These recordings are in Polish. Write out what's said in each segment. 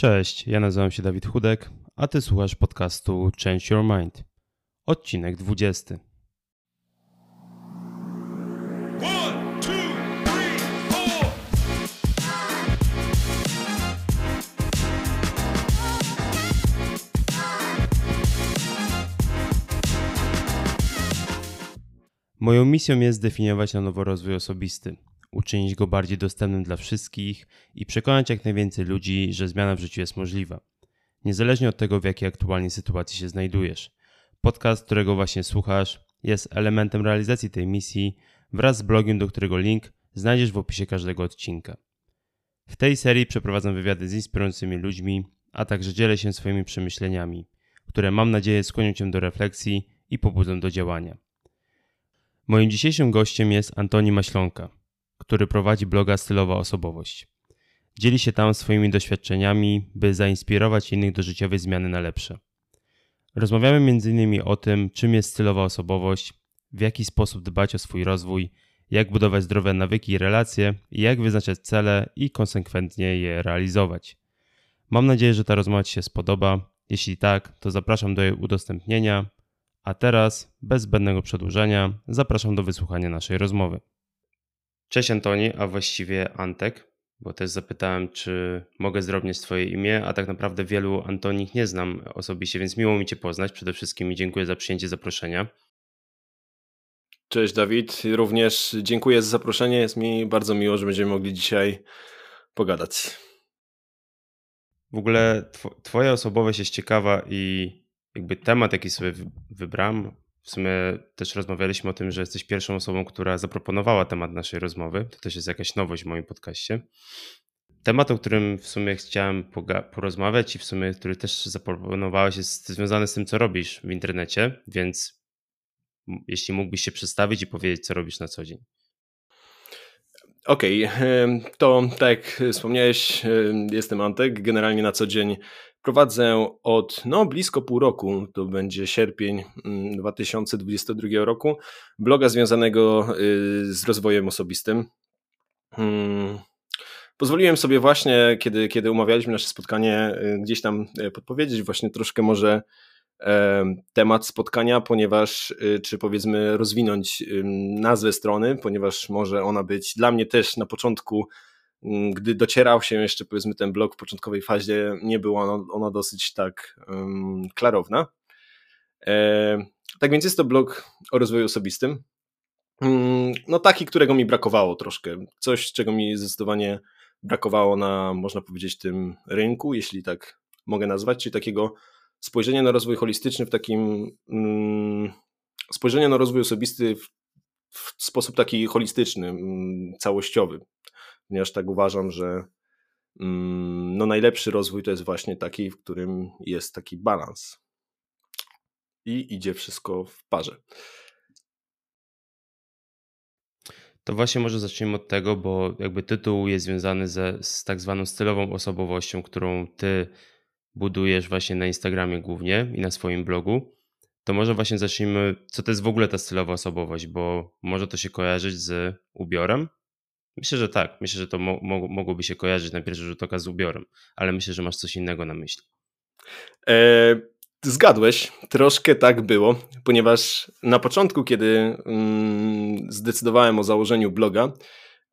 Cześć, ja nazywam się Dawid Chudek, a ty słuchasz podcastu Change Your Mind. Odcinek 20. One, two, three, four. Moją misją jest zdefiniować na nowo rozwój osobisty uczynić go bardziej dostępnym dla wszystkich i przekonać jak najwięcej ludzi, że zmiana w życiu jest możliwa. Niezależnie od tego, w jakiej aktualnie sytuacji się znajdujesz. Podcast, którego właśnie słuchasz, jest elementem realizacji tej misji wraz z blogiem, do którego link znajdziesz w opisie każdego odcinka. W tej serii przeprowadzam wywiady z inspirującymi ludźmi, a także dzielę się swoimi przemyśleniami, które mam nadzieję skłonią cię do refleksji i pobudzą do działania. Moim dzisiejszym gościem jest Antoni Maślonka, który prowadzi bloga Stylowa Osobowość. Dzieli się tam swoimi doświadczeniami, by zainspirować innych do życiowej zmiany na lepsze. Rozmawiamy m.in. o tym, czym jest stylowa osobowość, w jaki sposób dbać o swój rozwój, jak budować zdrowe nawyki i relacje, jak wyznaczać cele i konsekwentnie je realizować. Mam nadzieję, że ta rozmowa Ci się spodoba. Jeśli tak, to zapraszam do jej udostępnienia. A teraz, bez zbędnego przedłużenia, zapraszam do wysłuchania naszej rozmowy. Cześć Antoni, a właściwie Antek, bo też zapytałem, czy mogę zdrobnić Twoje imię, a tak naprawdę wielu Antonich nie znam osobiście, więc miło mi Cię poznać przede wszystkim i dziękuję za przyjęcie zaproszenia. Cześć Dawid, również dziękuję za zaproszenie. Jest mi bardzo miło, że będziemy mogli dzisiaj pogadać. W ogóle Twoja osobowość jest ciekawa i jakby temat, jaki sobie wybrałem, w sumie też rozmawialiśmy o tym, że jesteś pierwszą osobą, która zaproponowała temat naszej rozmowy. To też jest jakaś nowość w moim podcaście. Temat, o którym w sumie chciałem porozmawiać i w sumie, który też zaproponowałeś, jest związany z tym, co robisz w internecie, więc jeśli mógłbyś się przedstawić i powiedzieć, co robisz na co dzień. Okej, okay, to tak jak wspomniałeś, jestem Antek. Generalnie na co dzień Prowadzę od no, blisko pół roku, to będzie sierpień 2022 mm, roku, bloga związanego y, z rozwojem osobistym. Hmm. Pozwoliłem sobie właśnie, kiedy, kiedy umawialiśmy nasze spotkanie, y, gdzieś tam y, podpowiedzieć właśnie troszkę może temat spotkania, ponieważ, czy powiedzmy rozwinąć nazwę strony, ponieważ może ona być dla mnie też na początku gdy docierał się jeszcze powiedzmy ten blok w początkowej fazie, nie była ona, ona dosyć tak um, klarowna. E, tak więc jest to blog o rozwoju osobistym. Um, no taki, którego mi brakowało troszkę. Coś, czego mi zdecydowanie brakowało na, można powiedzieć, tym rynku, jeśli tak mogę nazwać, czyli takiego spojrzenia na rozwój holistyczny w takim um, spojrzenia na rozwój osobisty w, w sposób taki holistyczny, mm, całościowy ponieważ tak uważam, że mm, no najlepszy rozwój to jest właśnie taki, w którym jest taki balans i idzie wszystko w parze. To właśnie może zacznijmy od tego, bo jakby tytuł jest związany ze, z tak zwaną stylową osobowością, którą ty budujesz właśnie na Instagramie głównie i na swoim blogu. To może właśnie zacznijmy, co to jest w ogóle ta stylowa osobowość, bo może to się kojarzyć z ubiorem, Myślę, że tak. Myślę, że to mo mogłoby się kojarzyć na pierwszy rzut oka z ubiorem, ale myślę, że masz coś innego na myśli. E, zgadłeś, troszkę tak było, ponieważ na początku, kiedy mm, zdecydowałem o założeniu bloga,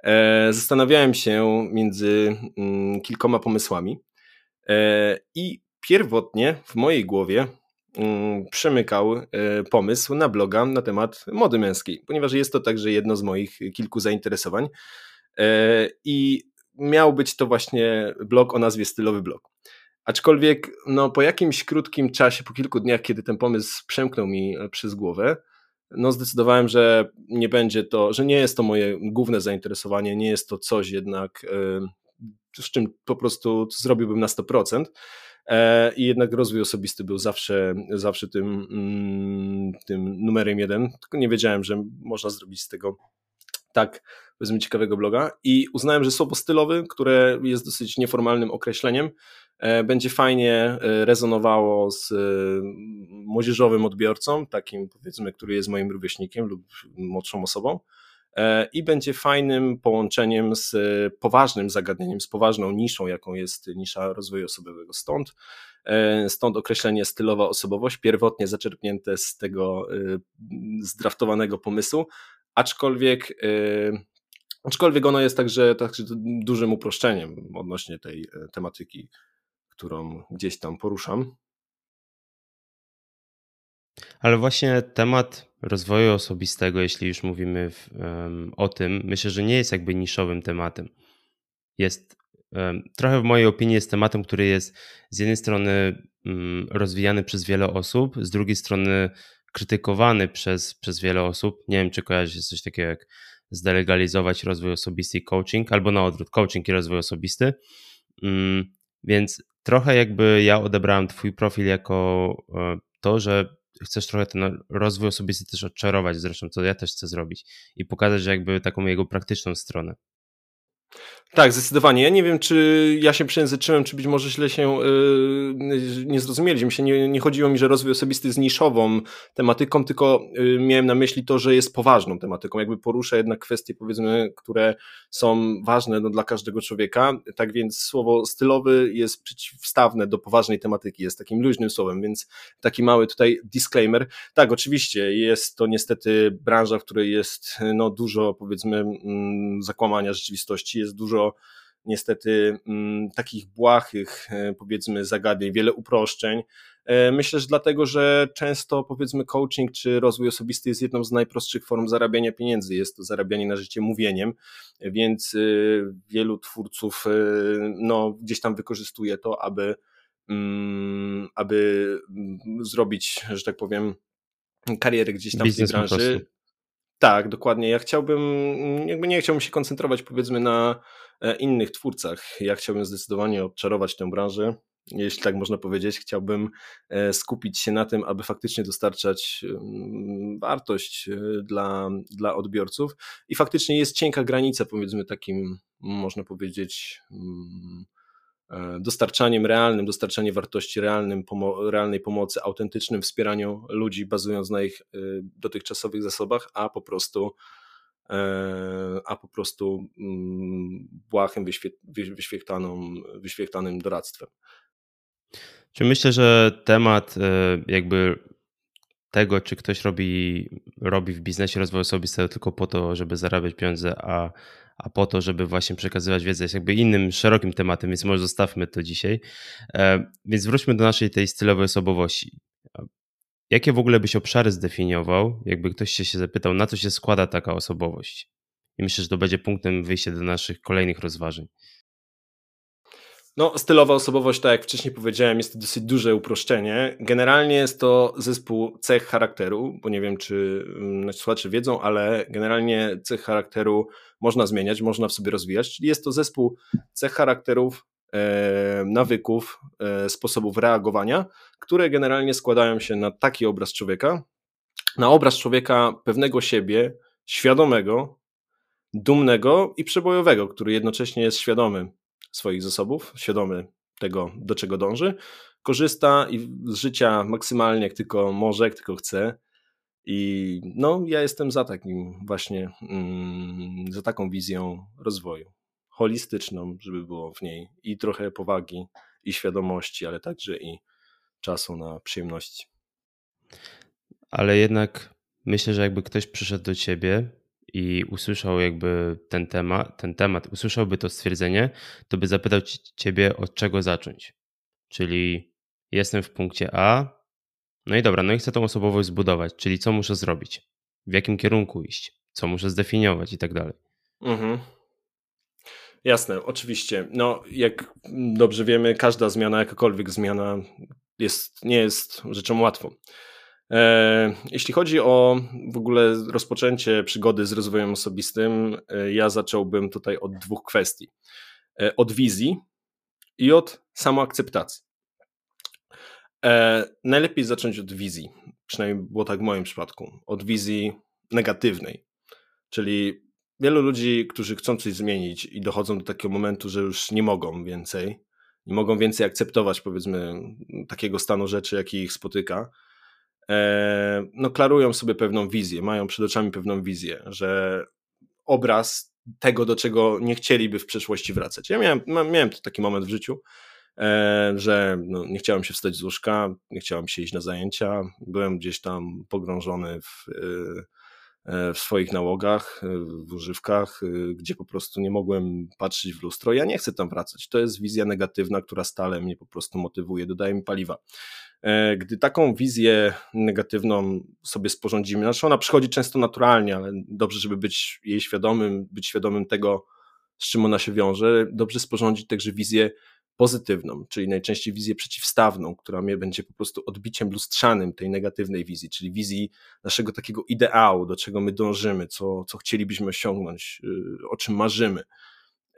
e, zastanawiałem się między mm, kilkoma pomysłami e, i pierwotnie w mojej głowie mm, przemykał e, pomysł na bloga na temat mody męskiej, ponieważ jest to także jedno z moich kilku zainteresowań. E, I miał być to właśnie blog o nazwie Stylowy Blog. Aczkolwiek no, po jakimś krótkim czasie, po kilku dniach, kiedy ten pomysł przemknął mi e, przez głowę, no zdecydowałem, że nie będzie to, że nie jest to moje główne zainteresowanie, nie jest to coś jednak, e, z czym po prostu zrobiłbym na 100%. I jednak rozwój osobisty był zawsze, zawsze tym, mm, tym numerem jeden. Tylko nie wiedziałem, że można zrobić z tego tak powiedzmy ciekawego bloga i uznałem, że słowo stylowy, które jest dosyć nieformalnym określeniem, e, będzie fajnie e, rezonowało z e, młodzieżowym odbiorcą, takim powiedzmy, który jest moim rówieśnikiem lub młodszą osobą i będzie fajnym połączeniem z poważnym zagadnieniem, z poważną niszą, jaką jest nisza rozwoju osobowego. Stąd Stąd określenie stylowa osobowość, pierwotnie zaczerpnięte z tego zdraftowanego pomysłu, aczkolwiek Aczkolwiek ono jest także, także dużym uproszczeniem odnośnie tej e, tematyki, którą gdzieś tam poruszam. Ale właśnie temat rozwoju osobistego, jeśli już mówimy w, um, o tym, myślę, że nie jest jakby niszowym tematem. Jest um, trochę w mojej opinii jest tematem, który jest z jednej strony um, rozwijany przez wiele osób, z drugiej strony krytykowany przez, przez wiele osób. Nie wiem, czy kojarzy się coś takiego jak zdelegalizować rozwój osobisty i coaching, albo na odwrót, coaching i rozwój osobisty. Mm, więc trochę jakby ja odebrałem Twój profil jako e, to, że chcesz trochę ten rozwój osobisty też odczarować, zresztą co ja też chcę zrobić i pokazać jakby taką jego praktyczną stronę. Tak, zdecydowanie. Ja nie wiem, czy ja się przejęzyczyłem, czy być może źle się yy, nie zrozumieliśmy. Się nie, nie chodziło mi, że rozwój osobisty jest niszową tematyką, tylko yy, miałem na myśli to, że jest poważną tematyką. Jakby porusza jednak kwestie, powiedzmy, które są ważne no, dla każdego człowieka. Tak więc słowo stylowy jest przeciwstawne do poważnej tematyki, jest takim luźnym słowem, więc taki mały tutaj disclaimer. Tak, oczywiście jest to niestety branża, w której jest no, dużo, powiedzmy, mm, zakłamania rzeczywistości, jest dużo niestety mm, takich błahych, e, powiedzmy, zagadnień, wiele uproszczeń. E, myślę, że dlatego, że często powiedzmy coaching czy rozwój osobisty jest jedną z najprostszych form zarabiania pieniędzy. Jest to zarabianie na życie mówieniem, więc e, wielu twórców no, gdzieś tam wykorzystuje to, aby, mm, aby mm, zrobić, że tak powiem, karierę gdzieś tam Biznes w tej branży. Tak, dokładnie. Ja chciałbym, jakby nie chciałbym się koncentrować powiedzmy na e, innych twórcach. Ja chciałbym zdecydowanie odczarować tę branżę, jeśli tak można powiedzieć. Chciałbym e, skupić się na tym, aby faktycznie dostarczać wartość e, dla, dla odbiorców. I faktycznie jest cienka granica pomiędzy takim, można powiedzieć, mm, dostarczaniem realnym, dostarczaniem wartości realnym, pomo realnej pomocy, autentycznym wspieraniu ludzi bazując na ich e, dotychczasowych zasobach, a po prostu e, a po prostu mm, błahym, wyświetlaną, wyświetlanym doradztwem. Czy myślę, że temat jakby tego, czy ktoś robi, robi w biznesie rozwój osobisty tylko po to, żeby zarabiać pieniądze, a a po to, żeby właśnie przekazywać wiedzę jest jakby innym, szerokim tematem, więc może zostawmy to dzisiaj. E, więc wróćmy do naszej tej stylowej osobowości. Jakie w ogóle byś obszary zdefiniował, jakby ktoś się, się zapytał, na co się składa taka osobowość? I myślę, że to będzie punktem wyjścia do naszych kolejnych rozważań. No, stylowa osobowość, tak jak wcześniej powiedziałem, jest to dosyć duże uproszczenie. Generalnie jest to zespół cech charakteru, bo nie wiem, czy mm, nasi słuchacze wiedzą, ale generalnie cech charakteru można zmieniać, można w sobie rozwijać. Czyli jest to zespół cech charakterów, e, nawyków, e, sposobów reagowania, które generalnie składają się na taki obraz człowieka, na obraz człowieka pewnego siebie, świadomego, dumnego i przebojowego, który jednocześnie jest świadomy swoich zasobów, świadomy tego, do czego dąży, korzysta z życia maksymalnie jak tylko może, jak tylko chce. I no, ja jestem za takim właśnie, mm, za taką wizją rozwoju. Holistyczną, żeby było w niej i trochę powagi, i świadomości, ale także i czasu na przyjemności. Ale jednak myślę, że jakby ktoś przyszedł do ciebie i usłyszał jakby ten temat, ten temat, usłyszałby to stwierdzenie, to by zapytał ciebie od czego zacząć. Czyli jestem w punkcie A, no i dobra, no i chcę tą osobowość zbudować, czyli co muszę zrobić, w jakim kierunku iść, co muszę zdefiniować i tak dalej. Mhm. Jasne, oczywiście. No, jak dobrze wiemy, każda zmiana, jakakolwiek zmiana jest, nie jest rzeczą łatwą. E, jeśli chodzi o w ogóle rozpoczęcie przygody z rozwojem osobistym, e, ja zacząłbym tutaj od dwóch kwestii. E, od wizji i od samoakceptacji. Najlepiej zacząć od wizji, przynajmniej było tak w moim przypadku, od wizji negatywnej. Czyli wielu ludzi, którzy chcą coś zmienić i dochodzą do takiego momentu, że już nie mogą więcej, nie mogą więcej akceptować, powiedzmy, takiego stanu rzeczy, jaki ich spotyka, no, klarują sobie pewną wizję, mają przed oczami pewną wizję, że obraz tego, do czego nie chcieliby w przyszłości wracać. Ja miałem, miałem taki moment w życiu, e, że no, nie chciałem się wstać z łóżka, nie chciałem się iść na zajęcia, byłem gdzieś tam pogrążony w, e, w swoich nałogach, w używkach, gdzie po prostu nie mogłem patrzeć w lustro. Ja nie chcę tam wracać. To jest wizja negatywna, która stale mnie po prostu motywuje, dodaje mi paliwa. E, gdy taką wizję negatywną sobie sporządzimy, znaczy ona przychodzi często naturalnie, ale dobrze, żeby być jej świadomym, być świadomym tego, z czym ona się wiąże, dobrze sporządzić także wizję pozytywną, czyli najczęściej wizję przeciwstawną, która mnie będzie po prostu odbiciem lustrzanym tej negatywnej wizji, czyli wizji naszego takiego ideału, do czego my dążymy, co, co chcielibyśmy osiągnąć, y, o czym marzymy.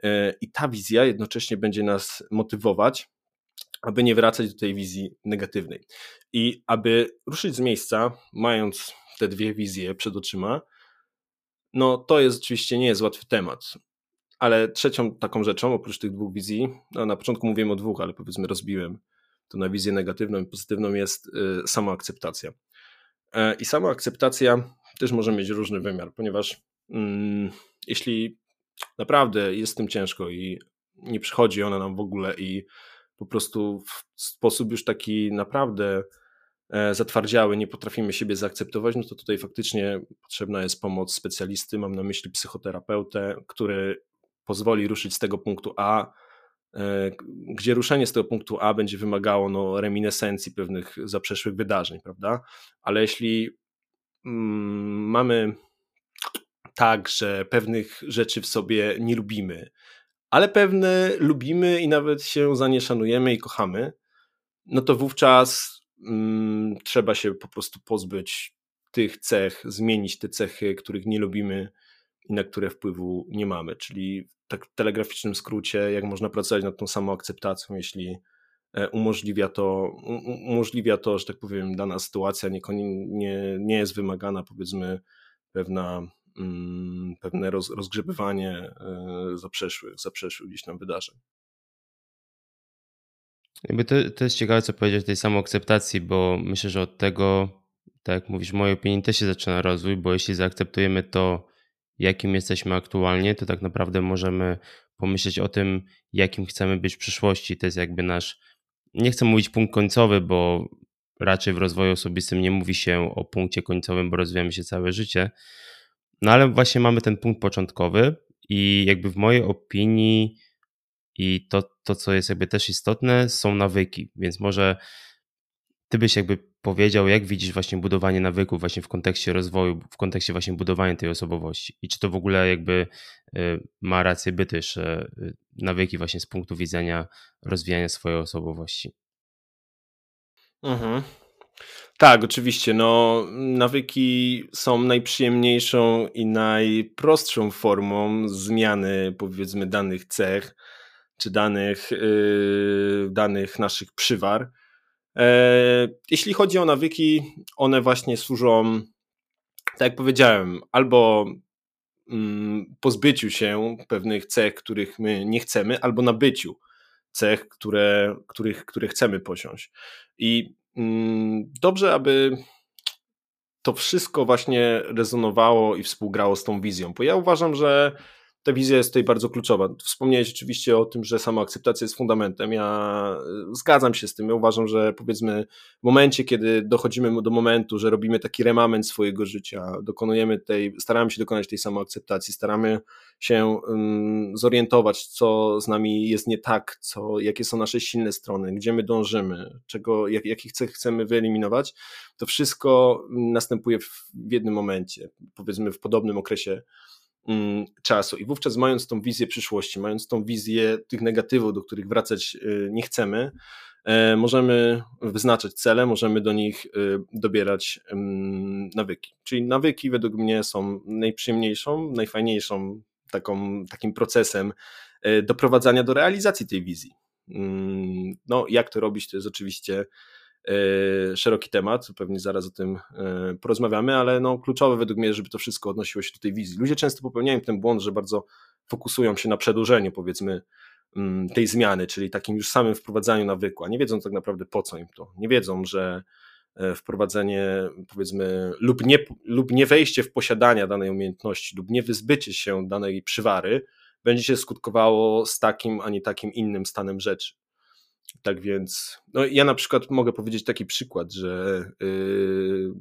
E, I ta wizja jednocześnie będzie nas motywować aby nie wracać do tej wizji negatywnej. I aby ruszyć z miejsca, mając te dwie wizje przed oczyma, no to jest oczywiście nie jest łatwy temat. Ale trzecią taką rzeczą, oprócz tych dwóch wizji, no na początku mówiłem o dwóch, ale powiedzmy rozbiłem to na wizję negatywną i pozytywną, jest y, samoakceptacja. E, I samoakceptacja też może mieć różny wymiar, ponieważ mm, jeśli naprawdę jest z tym ciężko i nie przychodzi ona nam w ogóle i po prostu w sposób już taki naprawdę e, zatwardziały, nie potrafimy siebie zaakceptować, no to tutaj faktycznie potrzebna jest pomoc specjalisty, mam na myśli psychoterapeutę, który pozwoli ruszyć z tego punktu A, e, gdzie ruszenie z tego punktu A będzie wymagało no, reminiscencji pewnych zaprzeszłych wydarzeń, prawda? Ale jeśli mm, mamy tak, że pewnych rzeczy w sobie nie lubimy, ale pewne lubimy i nawet się za nie szanujemy i kochamy, no to wówczas mm, trzeba się po prostu pozbyć tych cech, zmienić te cechy, których nie lubimy i na które wpływu nie mamy. Czyli tak w telegraficznym skrócie, jak można pracować nad tą samą akceptacją, jeśli e, umożliwia to, umożliwia to, że tak powiem, dana sytuacja nie, nie, nie jest wymagana, powiedzmy, pewna pewne roz, rozgrzebywanie e, zaprzeszłych, zaprzeszłych gdzieś tam wydarzeń. Jakby to, to jest ciekawe, co powiedzieć o tej samoakceptacji, bo myślę, że od tego, tak jak mówisz, w mojej opinii też się zaczyna rozwój, bo jeśli zaakceptujemy to, jakim jesteśmy aktualnie, to tak naprawdę możemy pomyśleć o tym, jakim chcemy być w przyszłości. To jest jakby nasz, nie chcę mówić punkt końcowy, bo raczej w rozwoju osobistym nie mówi się o punkcie końcowym, bo rozwijamy się całe życie, no ale właśnie mamy ten punkt początkowy i jakby w mojej opinii i to, to co jest jakby też istotne, są nawyki, więc może ty byś jakby powiedział, jak widzisz właśnie budowanie nawyków właśnie w kontekście rozwoju, w kontekście właśnie budowania tej osobowości i czy to w ogóle jakby y, ma rację byty, że y, nawyki właśnie z punktu widzenia rozwijania swojej osobowości. Mhm. Tak, oczywiście. No, nawyki są najprzyjemniejszą i najprostszą formą zmiany, powiedzmy, danych cech czy danych, yy, danych naszych przywar. E, jeśli chodzi o nawyki, one właśnie służą, tak jak powiedziałem, albo mm, pozbyciu się pewnych cech, których my nie chcemy, albo nabyciu cech, które, których, które chcemy posiąść. I dobrze, aby to wszystko właśnie rezonowało i współgrało z tą wizją, bo ja uważam, że ta wizja jest tutaj bardzo kluczowa. Wspomniałeś oczywiście o tym, że sama akceptacja jest fundamentem. Ja e, zgadzam się z tym. Ja uważam, że powiedzmy w momencie, kiedy dochodzimy do momentu, że robimy taki remament swojego życia, dokonujemy tej, staramy się dokonać tej samoakceptacji, staramy się um, zorientować, co z nami jest nie tak, co, jakie są nasze silne strony, gdzie my dążymy, czego, jak, jakich cech chcemy wyeliminować, to wszystko następuje w, w jednym momencie, powiedzmy w podobnym okresie Mm, czasu. I wówczas, mając tą wizję przyszłości, mając tą wizję tych negatywów, do których wracać y, nie chcemy, e, możemy wyznaczać cele, możemy do nich y, dobierać nawyki. Czyli nawyki według mnie są najprzyjemniejszą, najfajniejszą taką, takim procesem e, doprowadzania do realizacji tej wizji. Mm, no, jak to robić, to jest oczywiście szeroki temat, pewnie zaraz o tym e, porozmawiamy, ale no, kluczowe według mnie, żeby to wszystko odnosiło się do tej wizji. Ludzie często popełniają ten błąd, że bardzo fokusują się na przedłużeniu, powiedzmy, mm, tej zmiany, czyli takim już samym wprowadzaniu nawyku, a nie wiedzą tak naprawdę po co im to. Nie wiedzą, że wprowadzenie, powiedzmy, lub nie, lub nie wejście w posiadania danej umiejętności, lub nie wyzbycie się danej przywary, będzie się skutkowało z takim, a nie takim innym stanem rzeczy. Tak więc, no ja na przykład mogę powiedzieć taki przykład, że yy,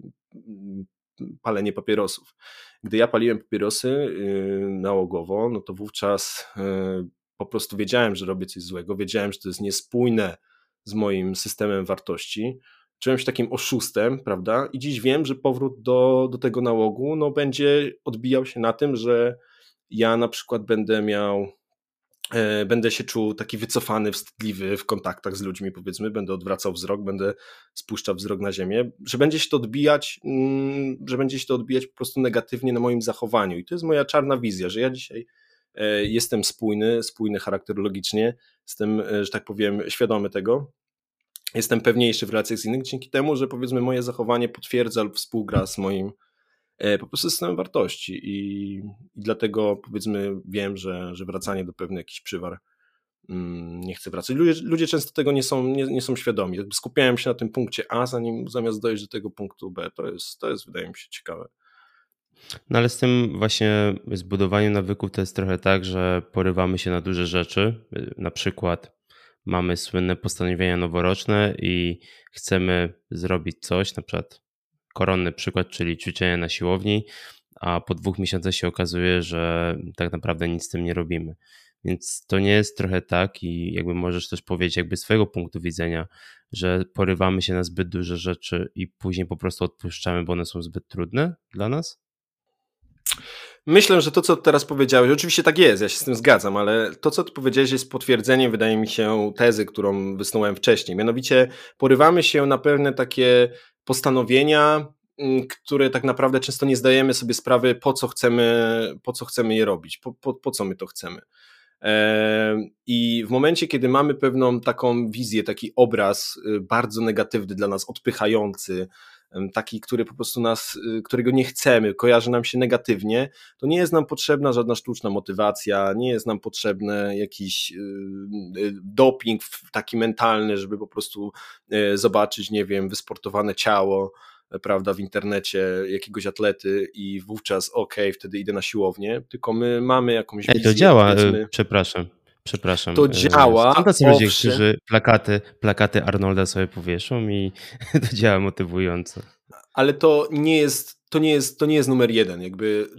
palenie papierosów. Gdy ja paliłem papierosy yy, nałogowo, no to wówczas yy, po prostu wiedziałem, że robię coś złego, wiedziałem, że to jest niespójne z moim systemem wartości. Czułem się takim oszustem, prawda? I dziś wiem, że powrót do, do tego nałogu no, będzie odbijał się na tym, że ja na przykład będę miał będę się czuł taki wycofany, wstydliwy w kontaktach z ludźmi, powiedzmy, będę odwracał wzrok, będę spuszczał wzrok na ziemię, że będzie się to odbijać, mm, że będzie się to odbijać po prostu negatywnie na moim zachowaniu. I to jest moja czarna wizja, że ja dzisiaj e, jestem spójny, spójny charakterologicznie, jestem, e, że tak powiem, świadomy tego. Jestem pewniejszy w relacjach z innymi dzięki temu, że powiedzmy moje zachowanie potwierdza lub współgra z moim E, po prostu systemem wartości i, i dlatego powiedzmy wiem, że, że wracanie do pewnych jakichś przywar mm, nie chcę wracać. Ludzie, ludzie często tego nie są, nie, nie są świadomi. Jakby skupiałem się na tym punkcie A, zanim zamiast dojść do tego punktu B. To jest, to jest wydaje mi się ciekawe. No ale z tym właśnie zbudowaniem nawyków to jest trochę tak, że porywamy się na duże rzeczy. Na przykład mamy słynne postanowienia noworoczne i chcemy zrobić coś, na przykład koronny przykład, czyli ćwiczenie na siłowni, a po dwóch miesiącach się okazuje, że tak naprawdę nic z tym nie robimy. Więc to nie jest trochę tak i jakby możesz też powiedzieć jakby swojego punktu widzenia, że porywamy się na zbyt duże rzeczy i później po prostu odpuszczamy, bo one są zbyt trudne dla nas? Myślę, że to, co teraz powiedziałeś, oczywiście tak jest, ja się z tym zgadzam, ale to, co ty powiedziałeś, jest potwierdzeniem, wydaje mi się, tezy, którą wysnułem wcześniej. Mianowicie porywamy się na pewne takie postanowienia, mm, które tak naprawdę często nie zdajemy sobie sprawy, po co chcemy, po co chcemy je robić, po, po, po co my to chcemy. I w momencie, kiedy mamy pewną taką wizję, taki obraz y, bardzo negatywny dla nas, odpychający, taki, który po prostu nas, y, którego nie chcemy, kojarzy nam się negatywnie, to nie jest nam potrzebna żadna sztuczna motywacja, nie jest nam potrzebny jakiś y, y, doping taki mentalny, żeby po prostu zobaczyć, nie wiem, wysportowane ciało, prawda, w internecie jakiegoś atlety i wówczas okej, okay, wtedy idę na siłownię, tylko my mamy jakąś Ej, to działa, przepraszam. Przepraszam. To działa. Są tacy ludzie, którzy plakaty, plakaty Arnolda sobie powieszą i to działa motywująco. Ale to nie jest, to nie jest, to nie jest numer jeden. Jakby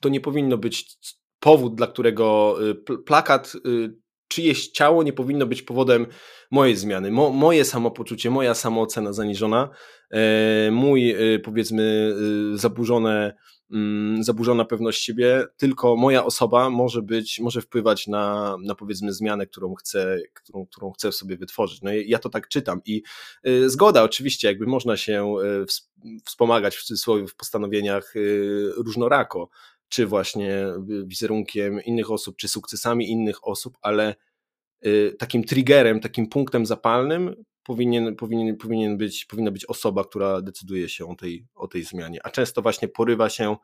to nie powinno być powód, dla którego y, plakat y, czyjeś ciało nie powinno być powodem mojej zmiany. Mo, moje samopoczucie, moja samoocena zaniżona, e, mój y, powiedzmy zaburzone zaburzona pewność siebie, tylko moja osoba może być, może wpływać na, na powiedzmy zmianę, którą chcę, którą, którą chcę sobie wytworzyć. No ja to tak czytam i y, zgoda, oczywiście, jakby można się y, wspomagać w cudzysłowie w postanowieniach y, różnorako, czy właśnie wizerunkiem innych osób, czy sukcesami innych osób, ale takim triggerem, takim punktem zapalnym powinien, powinien, powinien być, powinna być osoba, która decyduje się o tej, o tej zmianie. A często właśnie porywa się,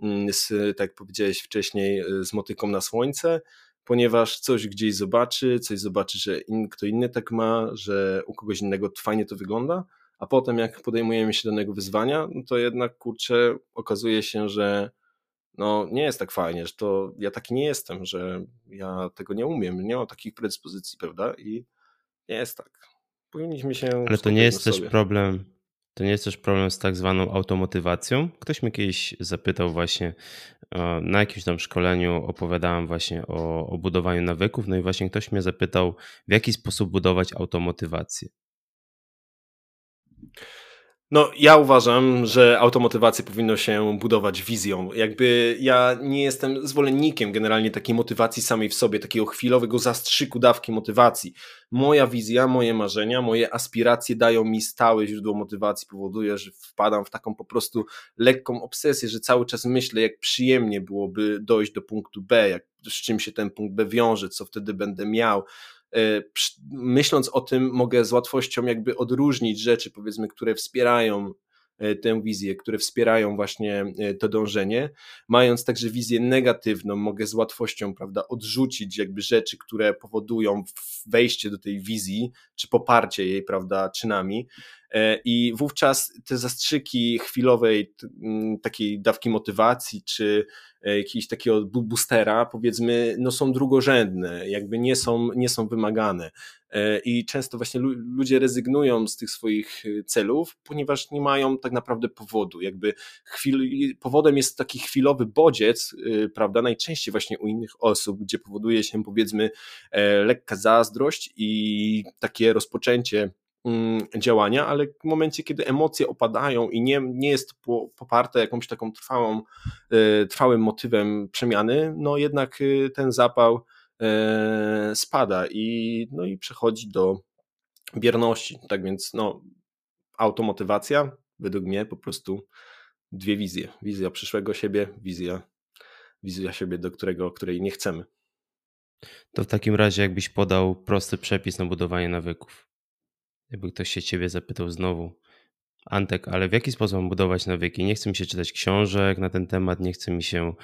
mm, z, tak jak powiedziałeś wcześniej, y, z motyką na słońce, ponieważ coś gdzieś zobaczy, coś zobaczy, że in, kto inny tak ma, że u kogoś innego fajnie to wygląda, a potem jak podejmujemy się danego wyzwania, no to jednak kurczę, okazuje się, że no nie jest tak fajnie, że to ja taki nie jestem, że ja tego nie umiem, nie mam takich predyspozycji, prawda? I nie jest tak. Powinniśmy się. Ale to nie jest też problem. To nie jest też problem z tak zwaną automotywacją. Ktoś mnie kiedyś zapytał właśnie e, na jakimś tam szkoleniu, opowiadałem właśnie o, o budowaniu nawyków, no i właśnie ktoś mnie zapytał, w jaki sposób budować automotywację. No, ja uważam, że automotywację powinno się budować wizją. Jakby ja nie jestem zwolennikiem generalnie takiej motywacji samej w sobie, takiego chwilowego zastrzyku dawki motywacji. Moja wizja, moje marzenia, moje aspiracje dają mi stałe źródło motywacji, powoduje, że wpadam w taką po prostu lekką obsesję, że cały czas myślę, jak przyjemnie byłoby dojść do punktu B, jak, z czym się ten punkt B wiąże, co wtedy będę miał, myśląc o tym, mogę z łatwością jakby odróżnić rzeczy, powiedzmy, które wspierają e, tę wizję, które wspierają właśnie e, to dążenie, mając także wizję negatywną, mogę z łatwością, prawda, odrzucić jakby rzeczy, które powodują wejście do tej wizji, czy poparcie jej, prawda, czynami. E, I wówczas te zastrzyki chwilowej takiej dawki motywacji, czy jakiegoś takiego boostera, powiedzmy, no są drugorzędne, jakby nie są, nie są wymagane. E, I często właśnie ludzie rezygnują z tych swoich e, celów, ponieważ nie mają tak naprawdę powodu. Jakby chwil, powodem jest taki chwilowy bodziec, e, prawda, najczęściej właśnie u innych osób, gdzie powoduje się powiedzmy lekka zazdrość i takie rozpoczęcie mm, działania, ale w momencie, kiedy emocje opadają i nie, nie jest poparte jakąś taką trwałą, trwałym motywem przemiany, no jednak ten zapał spada i, no i przechodzi do bierności. Tak więc no, automotywacja według mnie po prostu dwie wizje. Wizja przyszłego siebie, wizja, wizja siebie, do którego, której nie chcemy. To w takim razie jakbyś podał prosty przepis na budowanie nawyków. Jakby ktoś się ciebie zapytał znowu, Antek, ale w jaki sposób mam budować nawyki? Nie chcę mi się czytać książek na ten temat, nie chcę mi się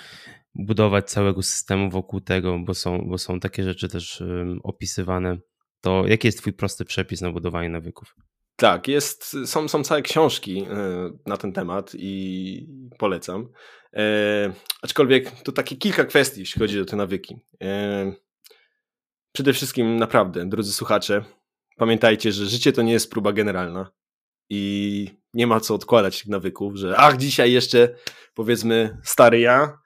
budować całego systemu wokół tego, bo są, bo są takie rzeczy też opisywane. To jaki jest Twój prosty przepis na budowanie nawyków? Tak, jest, są, są całe książki e, na ten temat i polecam. E, aczkolwiek to takie kilka kwestii, jeśli chodzi o te nawyki. E, przede wszystkim, naprawdę, drodzy słuchacze, pamiętajcie, że życie to nie jest próba generalna i nie ma co odkładać tych nawyków, że ach, dzisiaj jeszcze powiedzmy stary ja,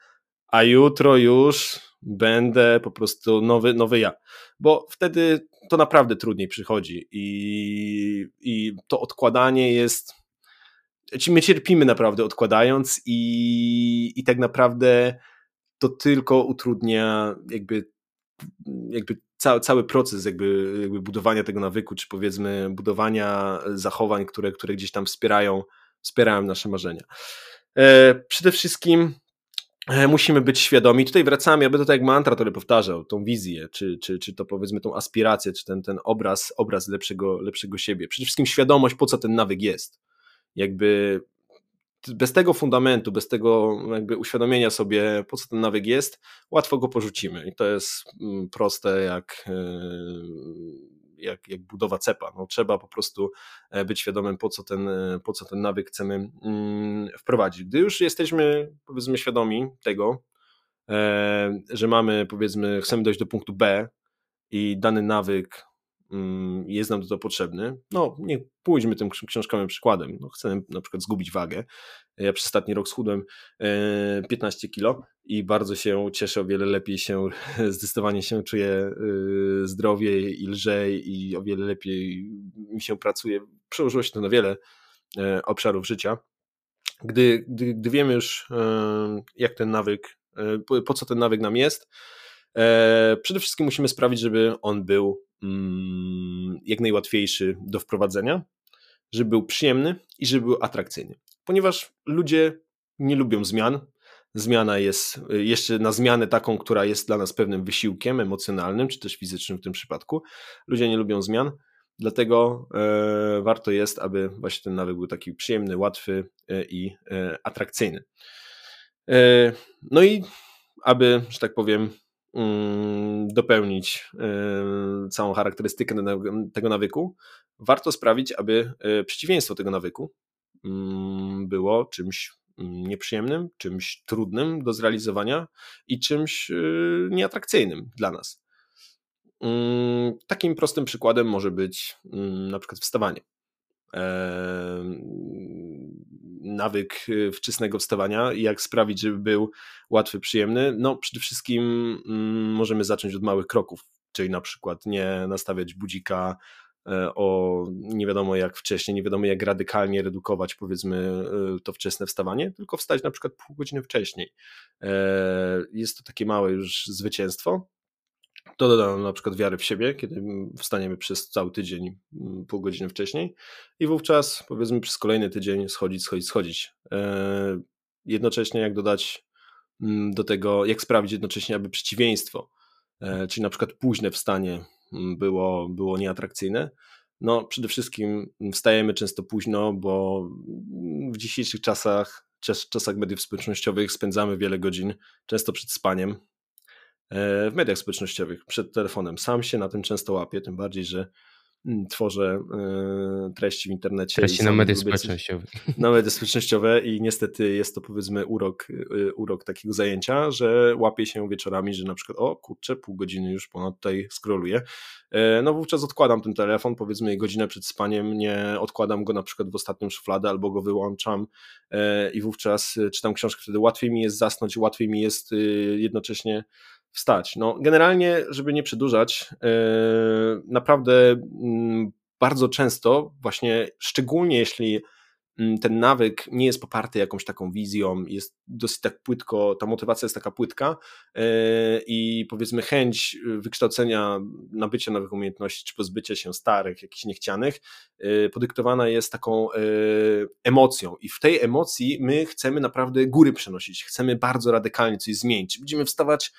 a jutro już będę po prostu nowy, nowy ja. Bo wtedy to naprawdę trudniej przychodzi i, i to odkładanie jest. Czyli my cierpimy naprawdę odkładając, i, i tak naprawdę to tylko utrudnia jakby, jakby cały, cały proces jakby, jakby budowania tego nawyku, czy powiedzmy budowania zachowań, które, które gdzieś tam wspierają, wspierają nasze marzenia. E, przede wszystkim e, musimy być świadomi, tutaj wracamy, będę to jak mantra to powtarzał, tą wizję, czy, czy, czy to powiedzmy tą aspirację, czy ten, ten obraz, obraz lepszego, lepszego siebie. Przede wszystkim świadomość, po co ten nawyk jest. Jakby bez tego fundamentu, bez tego jakby uświadomienia sobie, po co ten nawyk jest, łatwo go porzucimy. I to jest mm, proste jak, e, jak, jak budowa cepa. No, trzeba po prostu e, być świadomym, po co, ten, e, po co ten nawyk chcemy mm, wprowadzić. Gdy już jesteśmy, powiedzmy, świadomi tego, że mamy, powiedzmy, chcemy dojść do punktu B i dany nawyk jest nam to potrzebny. No, nie pójdźmy tym książkowym przykładem. No, chcę na przykład zgubić wagę. Ja przez ostatni rok schudłem 15 e, kilo i bardzo się cieszę, o wiele lepiej się, zdecydowanie się czuję e, zdrowiej i lżej i o wiele lepiej mi się pracuje. Przełożyło się to na wiele e, obszarów życia. Gdy, gdy, gdy wiemy już, jak ten nawyk, po co ten nawyk nam jest, przede wszystkim musimy sprawić, żeby on był Mm, jak najłatwiejszy do wprowadzenia, żeby był przyjemny i żeby był atrakcyjny. Ponieważ ludzie nie lubią zmian. Zmiana jest y, jeszcze na zmianę taką, która jest dla nas pewnym wysiłkiem emocjonalnym, czy też fizycznym w tym przypadku. Ludzie nie lubią zmian, dlatego e, warto jest, aby właśnie ten nawyk był taki przyjemny, łatwy e, i e, atrakcyjny. E, no i aby, że tak powiem, dopełnić y, całą charakterystykę tego nawyku, warto sprawić, aby y, przeciwieństwo tego nawyku mm, było czymś mm, nieprzyjemnym, czymś trudnym do zrealizowania i czymś y, nieatrakcyjnym dla nas. Takim prostym przykładem może być na przykład wstawanie nawyk y, wczesnego wstawania i jak sprawić, żeby był łatwy, przyjemny? No przede wszystkim mm, możemy zacząć od małych kroków, czyli na przykład nie nastawiać budzika e, o nie wiadomo jak wcześniej, nie wiadomo jak radykalnie redukować powiedzmy y, to wczesne wstawanie, tylko wstać na przykład pół godziny wcześniej. E, jest to takie małe już zwycięstwo, to doda nam na przykład wiary w siebie, kiedy wstaniemy przez cały tydzień, mm, pół godziny wcześniej i wówczas powiedzmy przez kolejny tydzień schodzić, schodzić, schodzić. E, jednocześnie jak dodać mm, do tego, jak sprawić jednocześnie, aby przeciwieństwo, e, czyli na przykład późne wstanie mm, było, było nieatrakcyjne, No, przede wszystkim wstajemy często późno, bo w dzisiejszych czasach, czasach mediów społecznościowych spędzamy wiele godzin, często przed spaniem, w mediach społecznościowych, przed telefonem. Sam się na tym często łapię, tym bardziej, że Mm, tworzę y, treści w internecie. Treści na media społecznościowe. Na media społecznościowe i niestety jest to powiedzmy urok, y, urok takiego zajęcia, że łapię się wieczorami, że na przykład o kurczę, pół godziny już ponad tutaj scrolluję. E, no wówczas odkładam ten telefon, powiedzmy godzinę przed spaniem, nie odkładam go na przykład w ostatnią szufladę albo go wyłączam e, i wówczas czytam książkę, wtedy łatwiej mi jest zasnąć, łatwiej mi jest jednocześnie wstać. No, generalnie, żeby nie przedłużać, yy, naprawdę yy, bardzo często, właśnie szczególnie jeśli yy, ten nawyk nie jest poparty jakąś taką wizją, jest dosyć tak płytko, ta motywacja jest taka płytka yy, i powiedzmy chęć wykształcenia, nabycia nowych umiejętności, czy pozbycia się starych, jakichś niechcianych, yy, podyktowana jest taką emocją. I w tej emocji my chcemy naprawdę góry przenosić, chcemy bardzo radykalnie coś zmienić, będziemy wstawać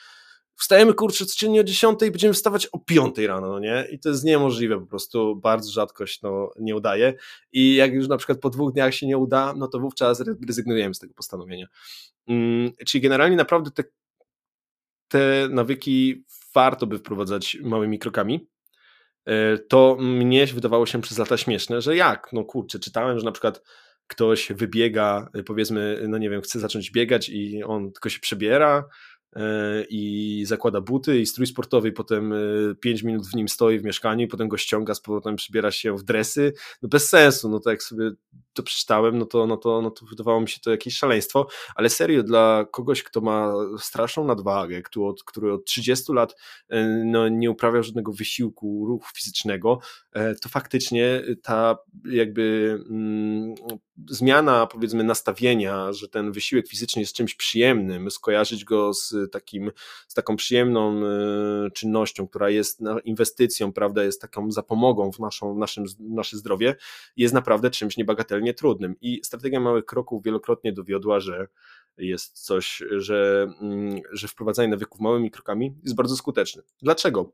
wstajemy kurczę codziennie o 10 i będziemy wstawać o 5 rano, no nie? I to jest niemożliwe po prostu, bardzo rzadko się no, nie udaje i jak już na przykład po dwóch dniach się nie uda, no to wówczas rezygnujemy z tego postanowienia. Hmm, czyli generalnie naprawdę te, te nawyki warto by wprowadzać małymi krokami, e, to mnie wydawało się przez lata śmieszne, że jak, no kurczę, czytałem, że na przykład ktoś wybiega, powiedzmy, no nie wiem, chce zacząć biegać i on tylko się przebiera, i zakłada buty i strój sportowy i potem 5 e, minut w nim stoi w mieszkaniu i potem go ściąga z powrotem przybiera się w dresy, no bez sensu, no to jak sobie to przeczytałem, no to, no to, no to wydawało mi się to jakieś szaleństwo, ale serio dla kogoś, kto ma straszną nadwagę, który od, który od 30 lat e, no, nie uprawiał żadnego wysiłku, ruchu fizycznego, to faktycznie ta jakby mm, zmiana powiedzmy nastawienia, że ten wysiłek fizyczny jest czymś przyjemnym, skojarzyć go z takim, z taką przyjemną e, czynnością, która jest inwestycją, prawda, jest taką zapomogą w, naszą, w naszym, nasze zdrowie, jest naprawdę czymś niebagatelnie trudnym. I strategia małych kroków wielokrotnie dowiodła, że jest coś, że, mm, że wprowadzanie nawyków małymi krokami jest bardzo skuteczne. Dlaczego?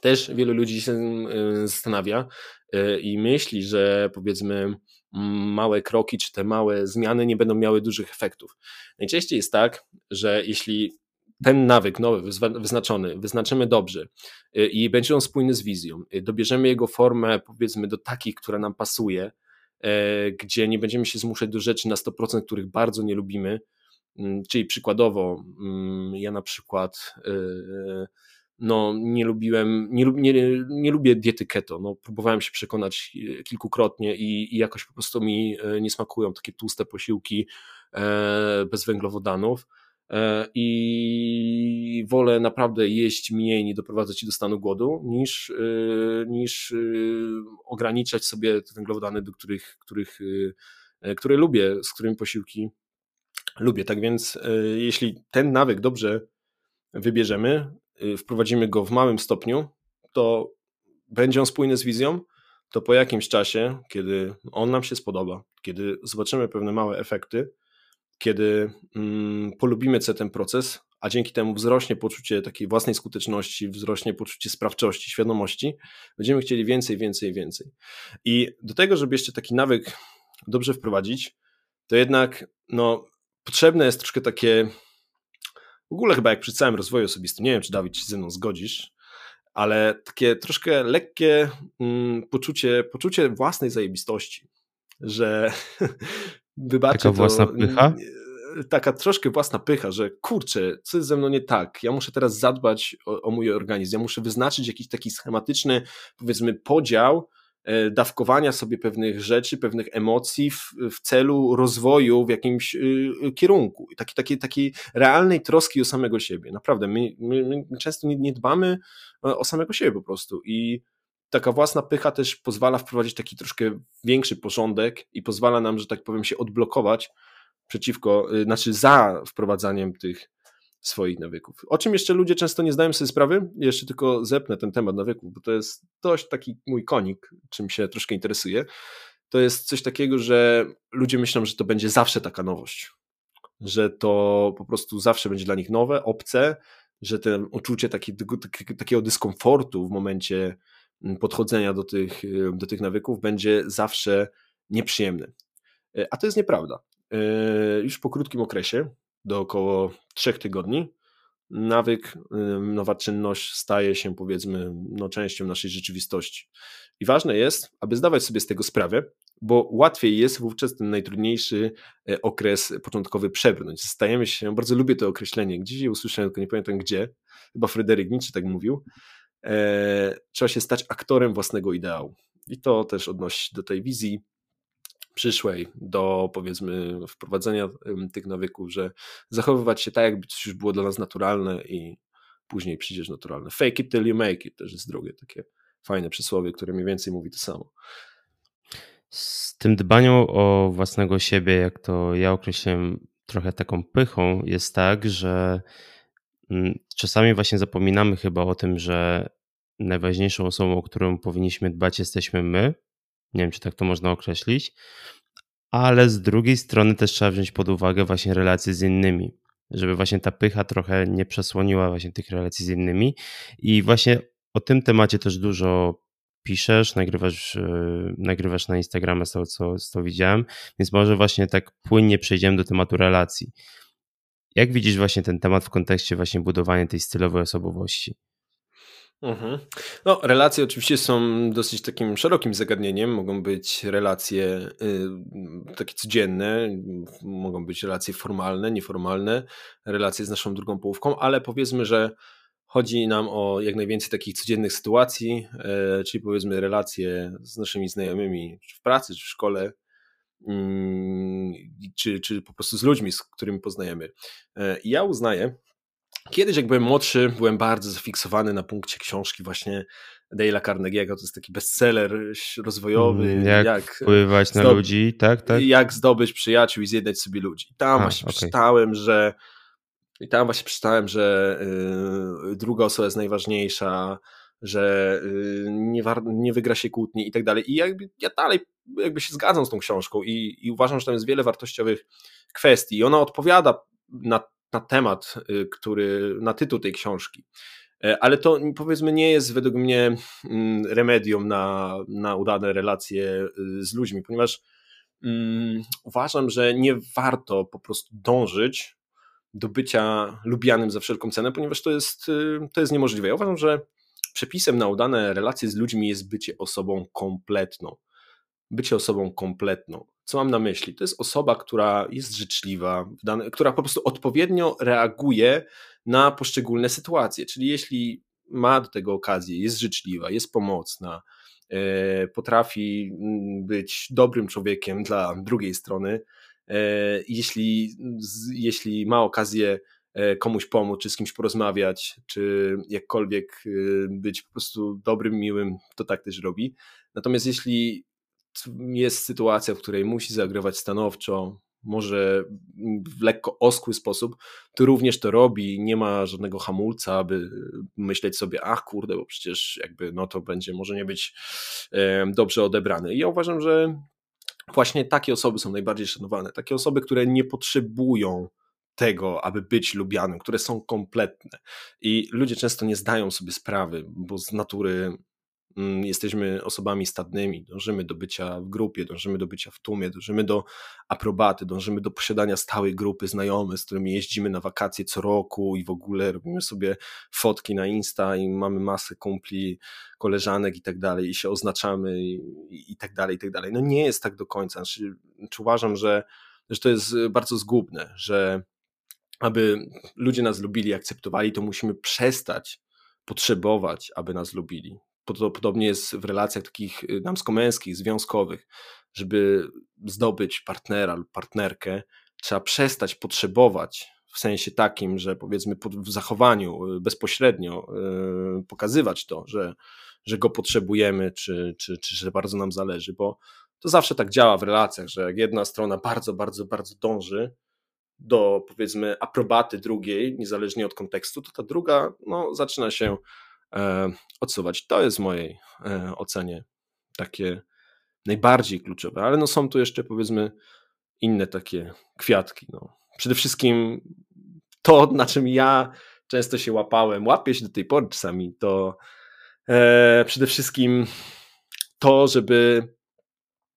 Też wielu ludzi się e, zastanawia e, i myśli, że powiedzmy małe kroki czy te małe zmiany nie będą miały dużych efektów. Najczęściej jest tak, że jeśli ten nawyk nowy, wyznaczony, wyznaczymy dobrze y, i będzie on spójny z wizją, y, dobierzemy jego formę, powiedzmy, do takiej, która nam pasuje, e, gdzie nie będziemy się zmuszać do rzeczy na 100%, których bardzo nie lubimy. Mm, czyli przykładowo, mm, ja na przykład y, no, nie lubiłem, nie, nie, nie lubię diety keto. No, próbowałem się przekonać kilkukrotnie i, i jakoś po prostu mi nie smakują takie tłuste posiłki e, bez węglowodanów. E, i wolę naprawdę jeść mniej, nie doprowadzać się do stanu głodu, niż, e, niż e, ograniczać sobie te węglowodany, do których, których, które lubię, z którymi posiłki lubię. Tak więc jeśli ten nawyk dobrze wybierzemy, wprowadzimy go w małym stopniu, to będzie on spójny z wizją, to po jakimś czasie, kiedy on nam się spodoba, kiedy zobaczymy pewne małe efekty, kiedy mm, polubimy sobie ten proces, a dzięki temu wzrośnie poczucie takiej własnej skuteczności, wzrośnie poczucie sprawczości, świadomości, będziemy chcieli więcej, więcej, więcej. I do tego, żeby jeszcze taki nawyk dobrze wprowadzić, to jednak no, potrzebne jest troszkę takie, w ogóle chyba jak przy całym rozwoju osobistym, nie wiem, czy Dawid się ze mną zgodzisz, ale takie troszkę lekkie mm, poczucie, poczucie własnej zajebistości, że wybaczę Taka własna to, pycha? Taka troszkę własna pycha, że kurczę, co jest ze mną nie tak? Ja muszę teraz zadbać o, o mój organizm, ja muszę wyznaczyć jakiś taki schematyczny, powiedzmy, podział dawkowania sobie pewnych rzeczy, pewnych emocji w, w celu rozwoju w jakimś y, kierunku. Takiej taki, taki realnej troski o samego siebie. Naprawdę, my, my, my często nie, nie dbamy o samego siebie po prostu i taka własna pycha też pozwala wprowadzić taki troszkę większy porządek i pozwala nam, że tak powiem, się odblokować przeciwko, y, znaczy za wprowadzaniem tych swoich nawyków. O czym jeszcze ludzie często nie zdają sobie sprawy? Jeszcze tylko zepnę ten temat nawyków, bo to jest dość taki mój konik, czym się troszkę interesuję. To jest coś takiego, że ludzie myślą, że to będzie zawsze taka nowość, że to po prostu zawsze będzie dla nich nowe, obce, że to uczucie taki, takiego dyskomfortu w momencie podchodzenia do tych, do tych nawyków będzie zawsze nieprzyjemny. A to jest nieprawda. Już po krótkim okresie, do około trzech tygodni, nawyk, nowa czynność staje się powiedzmy no, częścią naszej rzeczywistości. I ważne jest, aby zdawać sobie z tego sprawę, bo łatwiej jest wówczas ten najtrudniejszy e, okres początkowy przebrnąć. Stajemy się, bardzo lubię to określenie, gdzieś je usłyszałem, tylko nie pamiętam gdzie, chyba Fryderyk Nietzsche tak mówił, e, trzeba się stać aktorem własnego ideału. I to też odnosi do tej wizji przyszłej, do powiedzmy wprowadzenia tych nawyków, że zachowywać się tak, jakby coś już było dla nas naturalne i później przyjdziesz naturalne. Fake it till you make it też jest drogie, takie fajne przysłowie, które mniej więcej mówi to samo. Z tym dbaniem o własnego siebie, jak to ja określiłem trochę taką pychą, jest tak, że mm, czasami właśnie zapominamy chyba o tym, że najważniejszą osobą, o którą powinniśmy dbać, jesteśmy my. Nie wiem, czy tak to można określić, ale z drugiej strony też trzeba wziąć pod uwagę właśnie relacje z innymi, żeby właśnie ta pycha trochę nie przesłoniła właśnie tych relacji z innymi. I właśnie o tym temacie też dużo piszesz, nagrywasz, yy, nagrywasz na Instagramie, z tego co, co widziałem, więc może właśnie tak płynnie przejdziemy do tematu relacji. Jak widzisz właśnie ten temat w kontekście właśnie budowania tej stylowej osobowości? Mhm. No, relacje oczywiście są dosyć takim szerokim zagadnieniem. Mogą być relacje y, takie codzienne, mogą być relacje formalne, nieformalne, relacje z naszą drugą połówką, ale powiedzmy, że chodzi nam o jak najwięcej takich codziennych sytuacji, y, czyli powiedzmy relacje z naszymi znajomymi, czy w pracy, czy w szkole, y, czy, czy po prostu z ludźmi, z którymi poznajemy. E, ja uznaję, Kiedyś, jak byłem młodszy, byłem bardzo zafiksowany na punkcie książki właśnie Dale'a Carnegie'ego. To jest taki bestseller rozwojowy. Mm, jak, jak wpływać na ludzi, tak, tak? Jak zdobyć przyjaciół i zjednać sobie ludzi. Tam A, właśnie okay. przeczytałem, że i tam właśnie przeczytałem, że yy, druga osoba jest najważniejsza, że yy, nie, nie wygra się kłótni i tak dalej. I jakby ja dalej jakby się zgadzam z tą książką i, i uważam, że tam jest wiele wartościowych kwestii. I ona odpowiada na na temat, y, który, na tytuł tej książki. E, ale to powiedzmy nie jest według mnie mm, remedium na, na udane relacje y, z ludźmi, ponieważ um, uważam, że nie warto po prostu dążyć do bycia lubianym za wszelką cenę, ponieważ to jest, y, to jest niemożliwe. Ja uważam, że przepisem na udane relacje z ludźmi jest bycie osobą kompletną. Bycie osobą kompletną. Co mam na myśli? To jest osoba, która jest życzliwa, która po prostu odpowiednio reaguje na poszczególne sytuacje. Czyli jeśli ma do tego okazję, jest życzliwa, jest pomocna, e, potrafi mm, być dobrym człowiekiem dla drugiej strony, e, jeśli, jeśli ma okazję e, komuś pomóc, czy z kimś porozmawiać, czy jakkolwiek być po prostu dobrym, miłym, to tak też robi. Natomiast jeśli jest sytuacja, w której musi zagrywać stanowczo, może w lekko oskły sposób, to również to robi, nie ma żadnego hamulca, aby myśleć sobie, ach kurde, bo przecież jakby no to będzie może nie być dobrze odebrane. I ja uważam, że właśnie takie osoby są najbardziej szanowane, takie osoby, które nie potrzebują tego, aby być lubianym, które są kompletne. I ludzie często nie zdają sobie sprawy, bo z natury jesteśmy osobami stadnymi, dążymy do bycia w grupie, dążymy do bycia w tłumie, dążymy do aprobaty, dążymy do posiadania stałej grupy znajomych, z którymi jeździmy na wakacje co roku i w ogóle robimy sobie fotki na Insta i mamy masę kumpli, koleżanek i tak dalej i się oznaczamy i, i tak dalej, i tak dalej. No nie jest tak do końca. Znaczy, znaczy uważam, że, że to jest bardzo zgubne, że aby ludzie nas lubili, akceptowali, to musimy przestać potrzebować, aby nas lubili. Podobnie jest w relacjach takich y, damsko-męskich, związkowych. Żeby zdobyć partnera lub partnerkę, trzeba przestać potrzebować w sensie takim, że powiedzmy w zachowaniu y, bezpośrednio y, pokazywać to, że, że go potrzebujemy, czy, czy, czy że bardzo nam zależy, bo to zawsze tak działa w relacjach, że jak jedna strona bardzo, bardzo, bardzo dąży do powiedzmy aprobaty drugiej, niezależnie od kontekstu, to ta druga no, zaczyna się odsuwać. To jest w mojej e, ocenie takie najbardziej kluczowe, ale no są tu jeszcze powiedzmy inne takie kwiatki. No. Przede wszystkim to, na czym ja często się łapałem, łapię się do tej pory czasami, to e, przede wszystkim to, żeby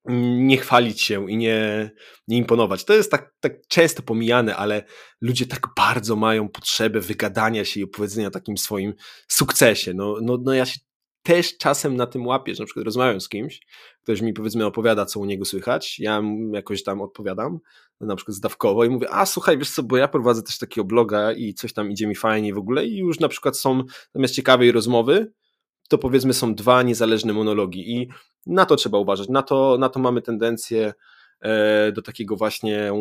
nie chwalić się i nie, nie imponować. To jest tak, tak często pomijane, ale ludzie tak bardzo mają potrzebę wygadania się i opowiedzenia o takim swoim sukcesie. No, no, no ja się też czasem na tym łapię, że na przykład rozmawiam z kimś, ktoś mi powiedzmy opowiada, co u niego słychać, ja jakoś tam odpowiadam, na przykład zdawkowo i mówię, a słuchaj, wiesz co, bo ja prowadzę też takiego bloga i coś tam idzie mi fajnie w ogóle i już na przykład są zamiast ciekawej rozmowy, to powiedzmy są dwa niezależne monologi i na to trzeba uważać, na to, na to mamy tendencję e, do takiego właśnie e,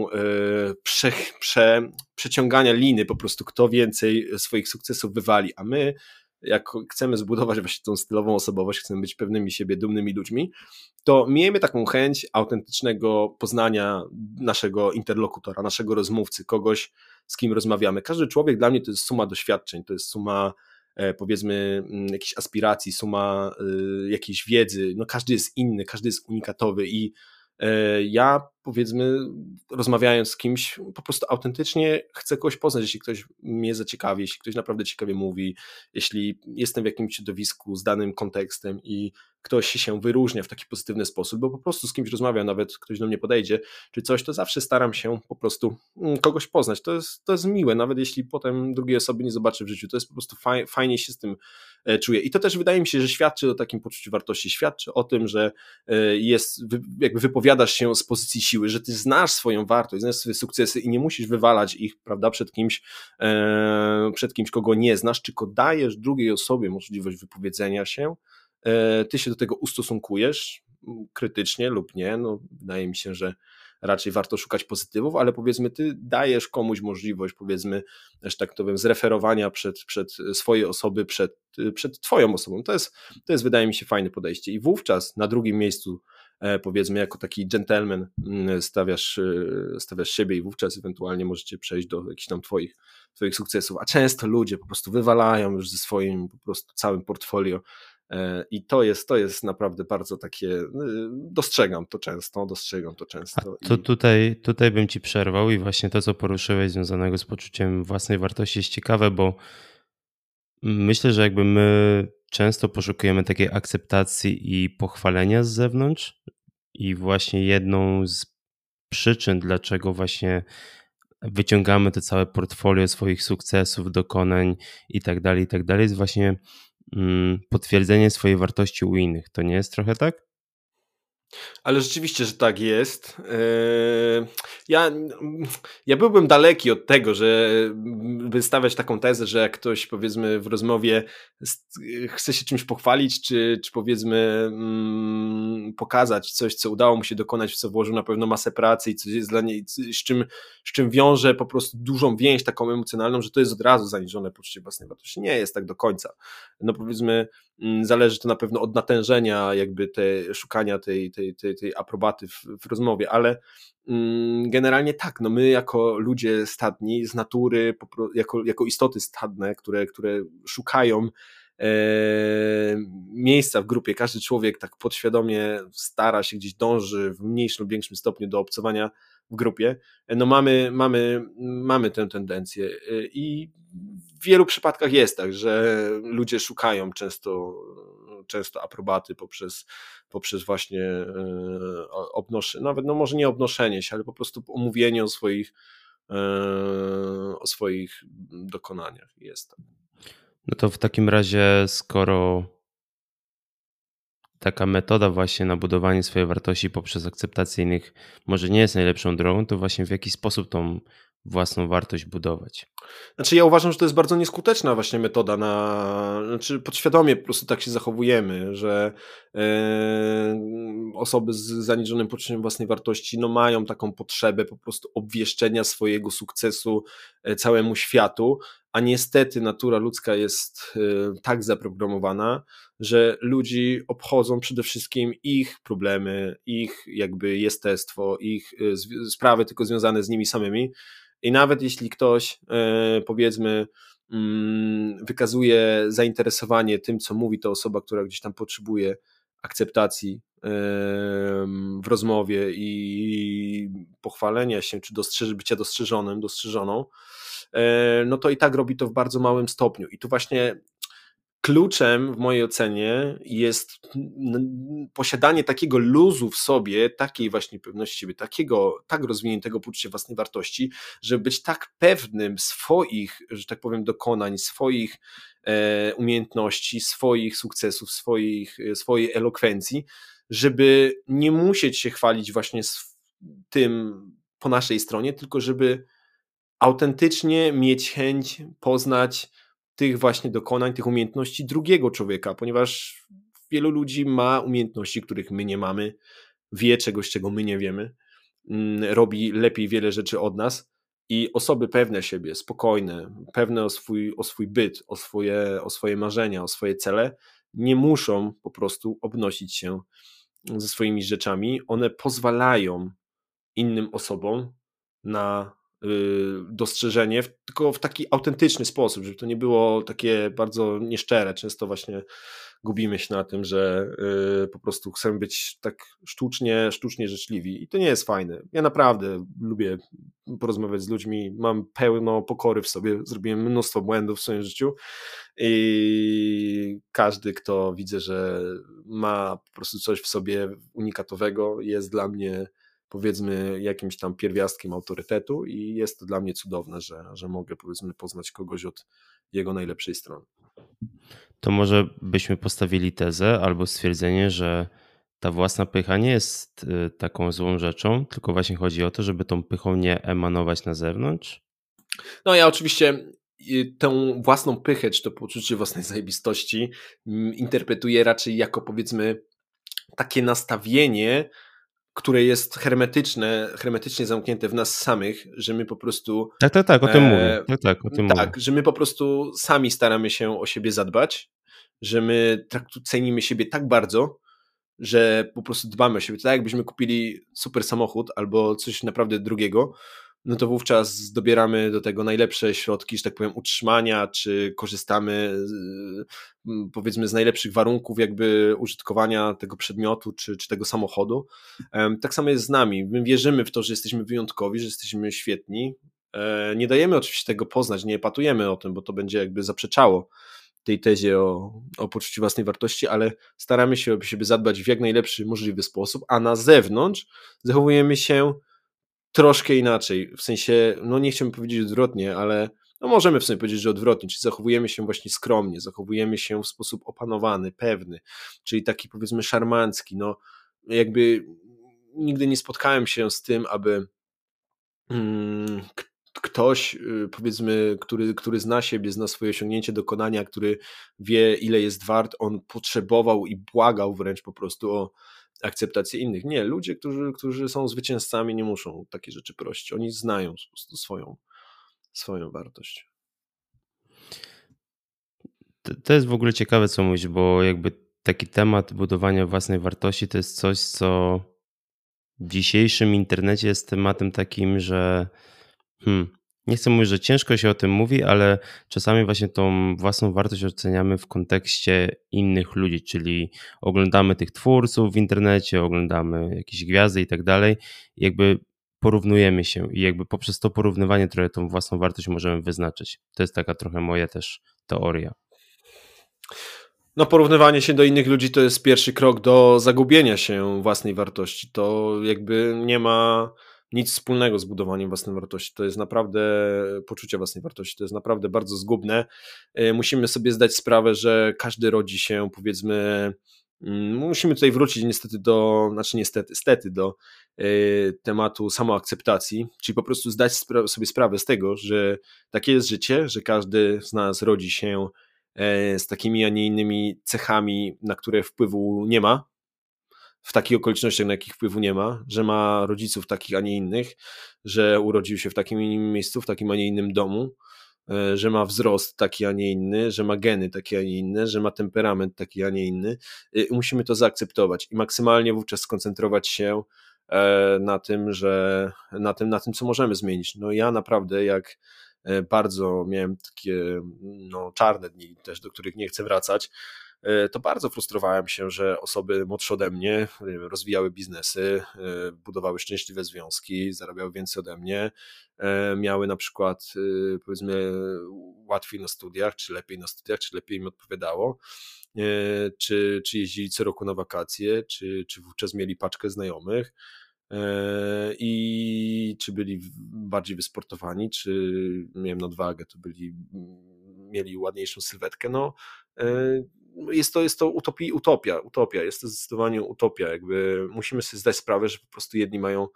prze, prze, przeciągania liny, po prostu kto więcej swoich sukcesów wywali, a my jak chcemy zbudować właśnie tą stylową osobowość, chcemy być pewnymi siebie, dumnymi ludźmi, to miejmy taką chęć autentycznego poznania naszego interlokutora, naszego rozmówcy, kogoś, z kim rozmawiamy. Każdy człowiek dla mnie to jest suma doświadczeń, to jest suma powiedzmy mm, jakichś aspiracji, suma e, jakiejś wiedzy. No każdy jest inny, każdy jest unikatowy i e, ja powiedzmy, rozmawiając z kimś, po prostu autentycznie chcę kogoś poznać, jeśli ktoś mnie zaciekawi, jeśli ktoś naprawdę ciekawie mówi, jeśli jestem w jakimś środowisku z danym kontekstem i ktoś się wyróżnia w taki pozytywny sposób, bo po prostu z kimś rozmawiam, nawet ktoś do mnie podejdzie, czy coś, to zawsze staram się po prostu mm, kogoś poznać. To jest, to jest miłe, nawet jeśli potem drugiej osoby nie zobaczę w życiu, to jest po prostu faj, fajnie się z tym e, czuję. I to też wydaje mi się, że świadczy o takim poczuciu wartości, świadczy o tym, że e, jest, jakby wypowiadasz się z pozycji siły, że ty znasz swoją wartość, znasz swoje sukcesy i nie musisz wywalać ich, prawda, przed kimś, e, przed kimś, kogo nie znasz, tylko dajesz drugiej osobie możliwość wypowiedzenia się, e, ty się do tego ustosunkujesz krytycznie lub nie, no wydaje mi się, że raczej warto szukać pozytywów, ale powiedzmy, ty dajesz komuś możliwość, powiedzmy, że tak powiem, zreferowania przed, przed swojej osoby, przed, przed twoją osobą. To jest, to jest, wydaje mi się, fajne podejście. I wówczas na drugim miejscu powiedzmy jako taki gentleman mm, stawiasz, e, stawiasz siebie i wówczas ewentualnie możecie przejść do jakichś tam twoich, twoich sukcesów, a często ludzie po prostu wywalają już ze swoim po prostu całym portfolio e, i to jest, to jest naprawdę bardzo takie, dostrzegam to często, dostrzegam to często. A to tutaj, tutaj bym ci przerwał i właśnie to, co poruszyłeś związanego z poczuciem własnej wartości jest ciekawe, bo myślę, że jakby my często poszukujemy takiej akceptacji i pochwalenia z zewnątrz. I właśnie jedną z przyczyn, dlaczego właśnie wyciągamy to całe portfolio swoich sukcesów, dokonań i tak dalej, i tak dalej, jest właśnie mm, potwierdzenie swojej wartości u innych. To nie jest trochę tak? Ale rzeczywiście, że tak jest. Yy, ja, ja byłbym daleki od tego, że by stawiać taką tezę, że jak ktoś powiedzmy w rozmowie chce się czymś pochwalić, czy, czy powiedzmy mm, pokazać coś, co udało mu się dokonać, w co włożył na pewno masę pracy i coś jest dla niej, z czym, z czym wiąże po prostu dużą więź taką emocjonalną, że to jest od razu zaniżone poczucie własnej wartości. Nie jest tak do końca. No powiedzmy, mm, zależy to na pewno od natężenia jakby te, szukania tej, tej tej, tej, tej aprobaty w, w rozmowie, ale mm, generalnie tak, no my jako ludzie stadni z natury, jako, jako istoty stadne, które, które szukają e, miejsca w grupie, każdy człowiek tak podświadomie stara się gdzieś dąży w mniejszym lub większym stopniu do obcowania w grupie, no mamy, mamy, mamy tę tendencję e, i w wielu przypadkach jest tak, że ludzie szukają często, często aprobaty poprzez poprzez właśnie e, obnoszenie, nawet no może nie obnoszenie się, ale po prostu omówienie o swoich, e, o swoich dokonaniach jest. No to w takim razie, skoro taka metoda właśnie na budowanie swojej wartości poprzez akceptację innych może nie jest najlepszą drogą, to właśnie w jaki sposób tą własną wartość budować. Znaczy ja uważam, że to jest bardzo nieskuteczna właśnie metoda na, znaczy podświadomie po prostu tak się zachowujemy, że yy, osoby z zaniżonym poczuciem własnej wartości no mają taką potrzebę po prostu obwieszczenia swojego sukcesu e, całemu światu, a niestety natura ludzka jest yy, tak zaprogramowana, że ludzi obchodzą przede wszystkim ich problemy, ich jakby jestestwo, ich yy, sprawy tylko związane z nimi samymi, i nawet jeśli ktoś, e, powiedzmy, mm, wykazuje zainteresowanie tym, co mówi to osoba, która gdzieś tam potrzebuje akceptacji w rozmowie i pochwalenia się, czy dostrzeż, bycia dostrzeżonym, dostrzeżoną, no to i tak robi to w bardzo małym stopniu. I tu właśnie kluczem w mojej ocenie jest posiadanie takiego luzu w sobie, takiej właśnie pewności siebie, takiego tak rozwiniętego poczucia własnej wartości, żeby być tak pewnym swoich, że tak powiem, dokonań, swoich e, umiejętności, swoich sukcesów, swoich, swojej elokwencji, żeby nie musieć się chwalić właśnie tym po naszej stronie, tylko żeby autentycznie mieć chęć poznać tych właśnie dokonań, tych umiejętności drugiego człowieka, ponieważ wielu ludzi ma umiejętności, których my nie mamy, wie czegoś, czego my nie wiemy, mm, robi lepiej wiele rzeczy od nas i osoby pewne siebie, spokojne, pewne o swój, o swój byt, o swoje, o swoje marzenia, o swoje cele, nie muszą po prostu obnosić się ze swoimi rzeczami. One pozwalają innym osobom na dostrzeżenie, tylko w taki autentyczny sposób, żeby to nie było takie bardzo nieszczere. Często właśnie gubimy się na tym, że y, po prostu chcemy być tak sztucznie, sztucznie życzliwi i to nie jest fajne. Ja naprawdę lubię porozmawiać z ludźmi, mam pełno pokory w sobie, zrobiłem mnóstwo błędów w swoim życiu i każdy, kto widzę, że ma po prostu coś w sobie unikatowego, jest dla mnie powiedzmy jakimś tam pierwiastkiem autorytetu i jest to dla mnie cudowne, że, że mogę powiedzmy poznać kogoś od jego najlepszej strony. To może byśmy postawili tezę albo stwierdzenie, że ta własna pycha nie jest y, taką złą rzeczą, tylko właśnie chodzi o to, żeby tą pychą nie emanować na zewnątrz? No ja oczywiście y, tę własną pychę, czy to poczucie własnej zajebistości mm, interpretuję raczej jako powiedzmy takie nastawienie, które jest hermetyczne, hermetycznie zamknięte w nas samych, że my po prostu. Tak, tak, tak, o tym e, mówię. Tak, tak, o tym tak mówię. że my po prostu sami staramy się o siebie zadbać, że my cenimy siebie tak bardzo, że po prostu dbamy o siebie. Tak jakbyśmy kupili super samochód albo coś naprawdę drugiego, no to wówczas dobieramy do tego najlepsze środki, że tak powiem, utrzymania, czy korzystamy powiedzmy z najlepszych warunków jakby użytkowania tego przedmiotu, czy, czy tego samochodu. Tak samo jest z nami. My wierzymy w to, że jesteśmy wyjątkowi, że jesteśmy świetni. E, nie dajemy oczywiście tego poznać, nie epatujemy o tym, bo to będzie jakby zaprzeczało tej tezie o, o poczuciu własnej wartości, ale staramy się o siebie zadbać w jak najlepszy możliwy sposób, a na zewnątrz zachowujemy się troszkę inaczej. W sensie, no nie chciałbym powiedzieć odwrotnie, ale no możemy w sumie powiedzieć, że odwrotnie, czyli zachowujemy się właśnie skromnie, zachowujemy się w sposób opanowany, pewny, czyli taki powiedzmy szarmancki. No jakby nigdy nie spotkałem się z tym, aby mm, ktoś, y, powiedzmy, który, który zna siebie, zna swoje osiągnięcie, dokonania, który wie, ile jest wart, on potrzebował i błagał wręcz po prostu o akceptację innych. Nie, ludzie, którzy, którzy są zwycięzcami, nie muszą takie rzeczy prosić. Oni znają po prostu swoją, swoją wartość. To jest w ogóle ciekawe, co mówisz, bo jakby taki temat budowania własnej wartości to jest coś, co w dzisiejszym internecie jest tematem takim, że hmm, nie chcę mówić, że ciężko się o tym mówi, ale czasami właśnie tą własną wartość oceniamy w kontekście innych ludzi, czyli oglądamy tych twórców w internecie, oglądamy jakieś gwiazdy i tak dalej, jakby porównujemy się i jakby poprzez to porównywanie trochę tą własną wartość możemy wyznaczyć. To jest taka trochę moja też teoria. No, porównywanie się do innych ludzi to jest pierwszy krok do zagubienia się własnej wartości. To jakby nie ma nic wspólnego z budowaniem własnej wartości. To jest naprawdę poczucie własnej wartości, to jest naprawdę bardzo zgubne. E, musimy sobie zdać sprawę, że każdy rodzi się, powiedzmy, mm, musimy tutaj wrócić niestety do, znaczy niestety, stety do y, tematu samoakceptacji, czyli po prostu zdać sobie sprawę z tego, że takie jest życie, że każdy z nas rodzi się z takimi, a nie innymi cechami, na które wpływu nie ma, w takich okolicznościach, na jakich wpływu nie ma, że ma rodziców takich, a nie innych, że urodził się w takim innym miejscu, w takim, a nie innym domu, e, że ma wzrost taki, a nie inny, że ma geny takie, a nie inne, że ma temperament taki, a nie inny. E, musimy to zaakceptować i maksymalnie wówczas skoncentrować się e, na tym, że na tym, na tym, co możemy zmienić. No ja naprawdę jak bardzo miałem takie no, czarne dni też, do których nie chcę wracać, e, to bardzo frustrowałem się, że osoby młodsze ode mnie rozwijały biznesy, e, budowały szczęśliwe związki, zarabiały więcej ode mnie, miały na przykład powiedzmy łatwiej na studiach, czy lepiej na studiach, czy lepiej im odpowiadało, czy, czy jeździli co roku na wakacje, czy, czy wówczas mieli paczkę znajomych i czy byli bardziej wysportowani, czy miałem nadwagę, to byli mieli ładniejszą sylwetkę. No, e, jest to, jest to utopia, utopia, jest to zdecydowanie utopia. Jakby musimy sobie zdać sprawę, że po prostu jedni mają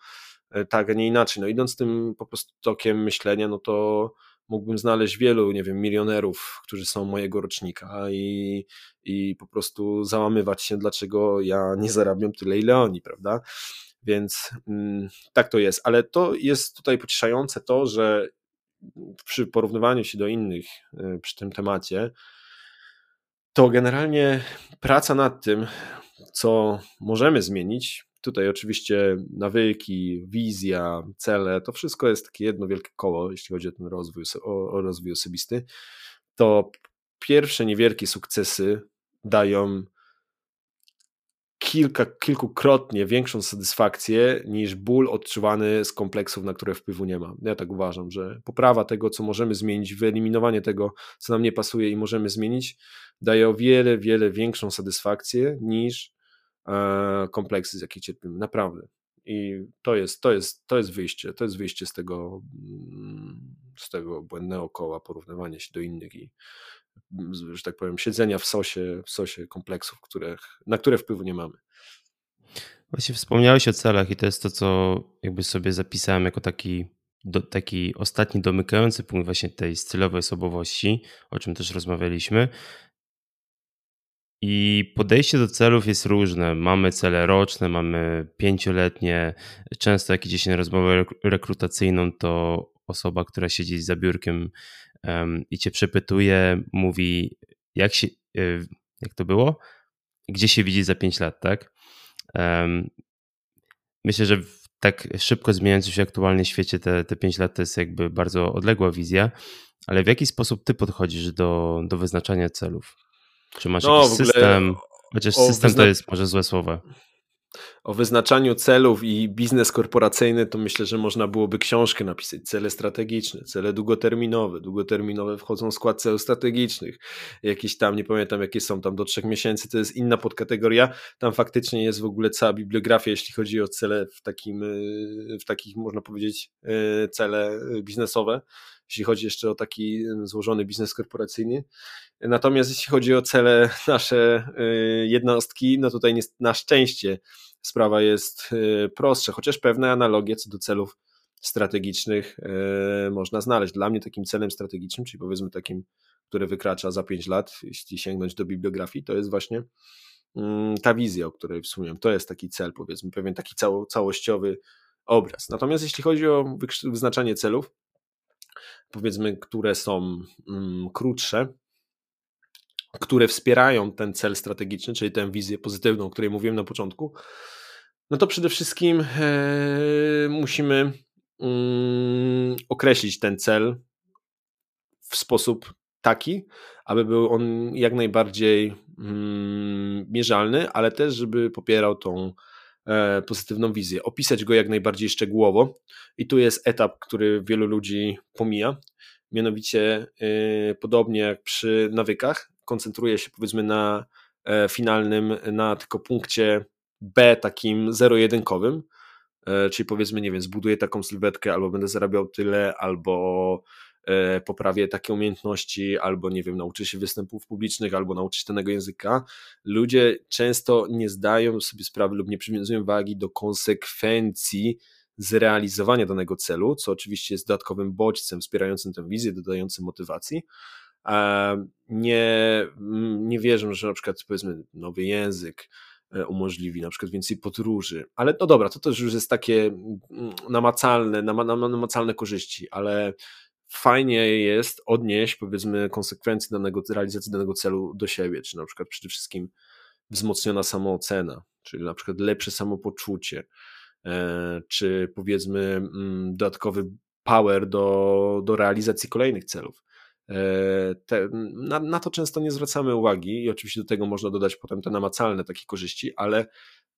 e, tak, a nie inaczej. No idąc tym po prostu tokiem myślenia, no to mógłbym znaleźć wielu, nie wiem, milionerów, którzy są mojego rocznika i, i po prostu załamywać się, dlaczego ja nie zarabiam tyle, ile oni, prawda? Więc mm, tak to jest, ale to jest tutaj pocieszające to, że przy porównywaniu się do innych y, przy tym temacie, to generalnie praca nad tym, co możemy zmienić, tutaj oczywiście nawyki, wizja, cele, to wszystko jest takie jedno wielkie koło, jeśli chodzi o ten rozwój, o, rozwój osobisty, to pierwsze niewielkie sukcesy dają kilka, kilkukrotnie większą satysfakcję niż ból odczuwany z kompleksów, na które wpływu nie ma. Ja tak uważam, że poprawa tego, co możemy zmienić, wyeliminowanie tego, co nam nie pasuje i możemy zmienić, daje o wiele, wiele większą satysfakcję niż e, kompleksy, z jakich cierpimy. Naprawdę. I to jest, to jest, to jest wyjście, to jest wyjście z tego, mm, z tego błędnego koła, porównywania się do innych i że tak powiem, siedzenia w sosie, w sosie kompleksów, których, na które wpływu nie mamy. Właśnie wspomniałeś o celach i to jest to, co jakby sobie zapisałem jako taki, do, taki ostatni domykający punkt właśnie tej stylowej osobowości, o czym też rozmawialiśmy. I podejście do celów jest różne. Mamy cele roczne, mamy pięcioletnie. Często jak idzie się na rozmowę rekrutacyjną, to osoba, która siedzi za biurkiem um, i cię przepytuje, mówi, jak się, e, jak to było? Gdzie się widzi za 5 lat, tak? Um, myślę, że w tak szybko zmieniającym się aktualnie świecie te, te 5 lat to jest jakby bardzo odległa wizja, ale w jaki sposób ty podchodzisz do, do wyznaczania celów? Czy masz no, jakiś system? Chociaż system wyzna... to jest może złe słowo o wyznaczaniu celów i biznes korporacyjny, to myślę, że można byłoby książkę napisać. Cele strategiczne, cele długoterminowe. Długoterminowe wchodzą w skład celów strategicznych. Jakieś tam, nie pamiętam jakie są, tam do trzech miesięcy to jest inna podkategoria. Tam faktycznie jest w ogóle cała bibliografia, jeśli chodzi o cele w takim, y, w takich, można powiedzieć, y, cele biznesowe jeśli chodzi jeszcze o taki złożony biznes korporacyjny. Natomiast jeśli chodzi o cele nasze y, jednostki, no tutaj na szczęście sprawa jest y, prostsza, chociaż pewne analogie co do celów strategicznych y, można znaleźć. Dla mnie takim celem strategicznym, czyli powiedzmy takim, który wykracza za 5 lat, jeśli sięgnąć do bibliografii, to jest właśnie mm, ta wizja, o której wspomniałem. To jest taki cel, powiedzmy, pewien taki cało, całościowy obraz. Natomiast jeśli chodzi o wyznaczanie celów, powiedzmy, które są mm, krótsze, które wspierają ten cel strategiczny, czyli tę wizję pozytywną, o której mówiłem na początku, no to przede wszystkim e, musimy mm, określić ten cel w sposób taki, aby był on jak najbardziej mm, mierzalny, ale też, żeby popierał tą pozytywną wizję. Opisać go jak najbardziej szczegółowo, i tu jest etap, który wielu ludzi pomija. Mianowicie, e, podobnie jak przy nawykach, koncentruje się powiedzmy na e, finalnym, na tylko punkcie B takim zero-jedynkowym, e, czyli powiedzmy, nie wiem, zbuduję taką sylwetkę, albo będę zarabiał tyle, albo e, poprawię takie umiejętności, albo nie wiem, nauczę się występów publicznych, albo nauczę się danego języka. Ludzie często nie zdają sobie sprawy lub nie przywiązują wagi do konsekwencji zrealizowania danego celu, co oczywiście jest dodatkowym bodźcem wspierającym tę wizję, dodającym motywacji, nie, nie wierzę, że na przykład powiedzmy nowy język e, umożliwi na przykład więcej podróży, ale no dobra, to też już jest takie namacalne, namacalne korzyści, ale fajnie jest odnieść powiedzmy konsekwencje danego, realizacji danego celu do siebie, czy na przykład przede wszystkim wzmocniona samoocena, czyli na przykład lepsze samopoczucie, e, czy powiedzmy dodatkowy power do, do realizacji kolejnych celów. te, na, na, to często nie zwracamy uwagi i oczywiście do tego można dodać potem te namacalne takie korzyści, ale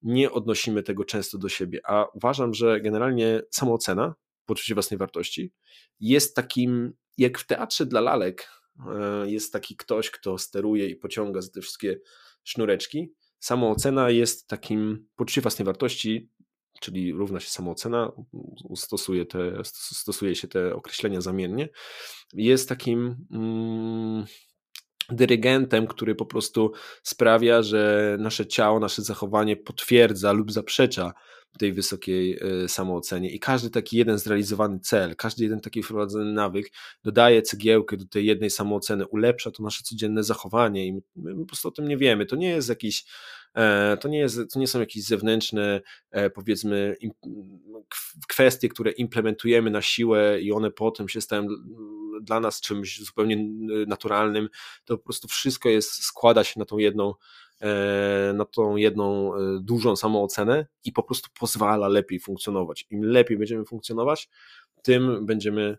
nie odnosimy tego często do siebie. A uważam, że generalnie samoocena, poczucie własnej wartości jest takim, jak w teatrze dla lalek, e, jest taki ktoś, kto steruje i pociąga za te wszystkie sznureczki. Samoocena jest takim, poczucie własnej wartości czyli równa się samoocena, stosuje, te, stosuje się te określenia zamiennie, jest takim mm, dyrygentem, który po prostu sprawia, że nasze ciało, nasze zachowanie potwierdza lub zaprzecza tej wysokiej e, samoocenie. I każdy taki jeden zrealizowany cel, każdy jeden taki wprowadzony nawyk dodaje cegiełkę do tej jednej samooceny, ulepsza to nasze codzienne zachowanie i my po prostu o tym nie wiemy. To nie jest jakiś E, to nie, jest, to nie są jakieś zewnętrzne, e, powiedzmy, kwestie, które implementujemy na siłę i one potem się stają dla nas czymś zupełnie naturalnym. To po prostu wszystko jest, składa się na tą jedną, na tą jedną dużą samoocenę i po prostu pozwala lepiej funkcjonować. Im lepiej będziemy funkcjonować, tym będziemy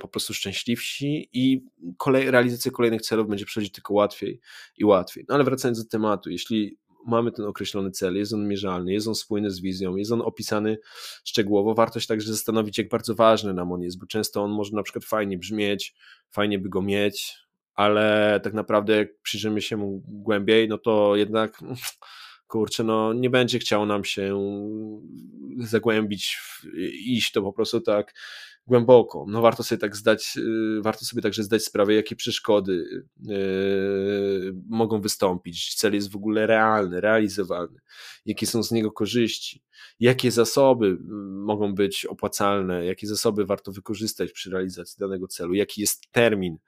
po prostu szczęśliwsi i kolej, realizacja kolejnych celów będzie przechodzić tylko łatwiej i łatwiej. No ale wracając do tematu, jeśli mamy ten określony cel, jest on mierzalny, jest on spójny z wizją, jest on opisany szczegółowo, warto się także zastanowić, jak bardzo ważny nam on jest, bo często on może na przykład fajnie brzmieć, fajnie by go mieć, ale tak naprawdę jak przyjrzymy się mu głębiej, no to jednak kurczę, no nie będzie chciał nam się zagłębić, iść to po prostu tak głęboko. No warto sobie tak zdać, y, warto sobie także zdać sprawę, jakie przeszkody yy, mogą wystąpić. Cel jest w ogóle realny, realizowalny. Jakie są z niego korzyści? Jakie zasoby mogą być opłacalne? Jakie zasoby warto wykorzystać przy realizacji danego celu? Jaki jest termin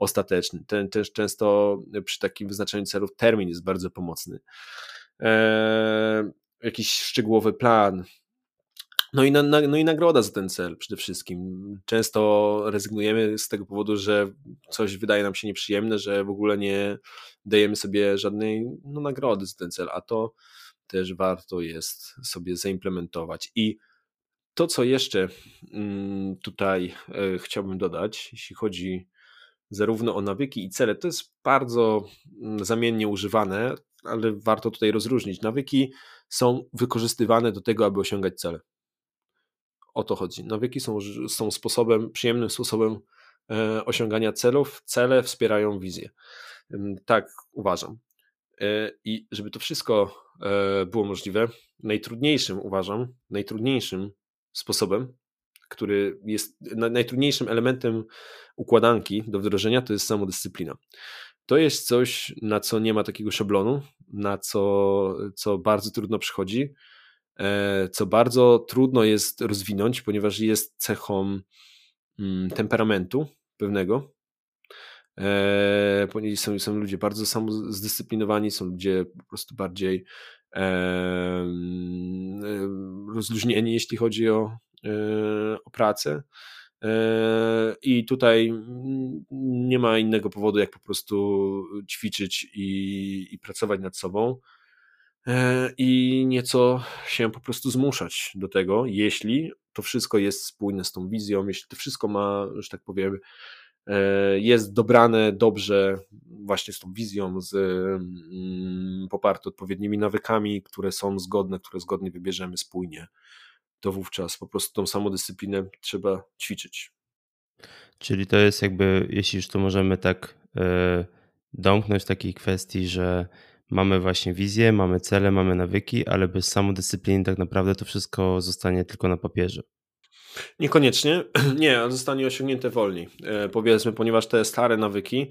ostateczny? Ten też często przy takim wyznaczeniu celów termin jest bardzo pomocny. Yy, jakiś szczegółowy plan, no i, na, no i nagroda za ten cel przede wszystkim. Często rezygnujemy z tego powodu, że coś wydaje nam się nieprzyjemne, że w ogóle nie dajemy sobie żadnej no, nagrody za ten cel, a to też warto jest sobie zaimplementować. I to, co jeszcze mm, tutaj e, chciałbym dodać, jeśli chodzi zarówno o nawyki i cele, to jest bardzo mm, zamiennie używane, ale warto tutaj rozróżnić. Nawyki są wykorzystywane do tego, aby osiągać cele. O to chodzi. Nawyki są, są sposobem, przyjemnym sposobem e, osiągania celów. Cele wspierają wizję. Tak uważam. E, I żeby to wszystko e, było możliwe, najtrudniejszym uważam, najtrudniejszym sposobem, który jest najtrudniejszym elementem układanki do wdrożenia, to jest samodyscyplina. To jest coś, na co nie ma takiego szablonu, na co, co bardzo trudno przychodzi. E, co bardzo trudno jest rozwinąć, ponieważ jest cechą mm, temperamentu pewnego. E, są, są ludzie bardzo samozdyscyplinowani, są ludzie po prostu bardziej rozluźnieni, jeśli chodzi o, o pracę. I tutaj nie ma innego powodu, jak po prostu ćwiczyć i, i pracować nad sobą. E, i nieco się po prostu zmuszać do tego, jeśli to wszystko jest spójne z tą wizją, jeśli to wszystko ma, że tak powiem, e, jest dobrane dobrze właśnie z tą wizją, z, mm, poparte odpowiednimi nawykami, które są zgodne, które zgodnie wybierzemy spójnie, to wówczas po prostu tą samodyscyplinę trzeba ćwiczyć. Czyli to jest jakby, jeśli już to możemy tak e, domknąć takiej kwestii, że mamy właśnie wizję, mamy cele, mamy nawyki, ale bez samodyscypliny tak naprawdę to wszystko zostanie tylko na papierze. Niekoniecznie. Nie, zostanie osiągnięte wolniej. E, powiedzmy, ponieważ te stare nawyki,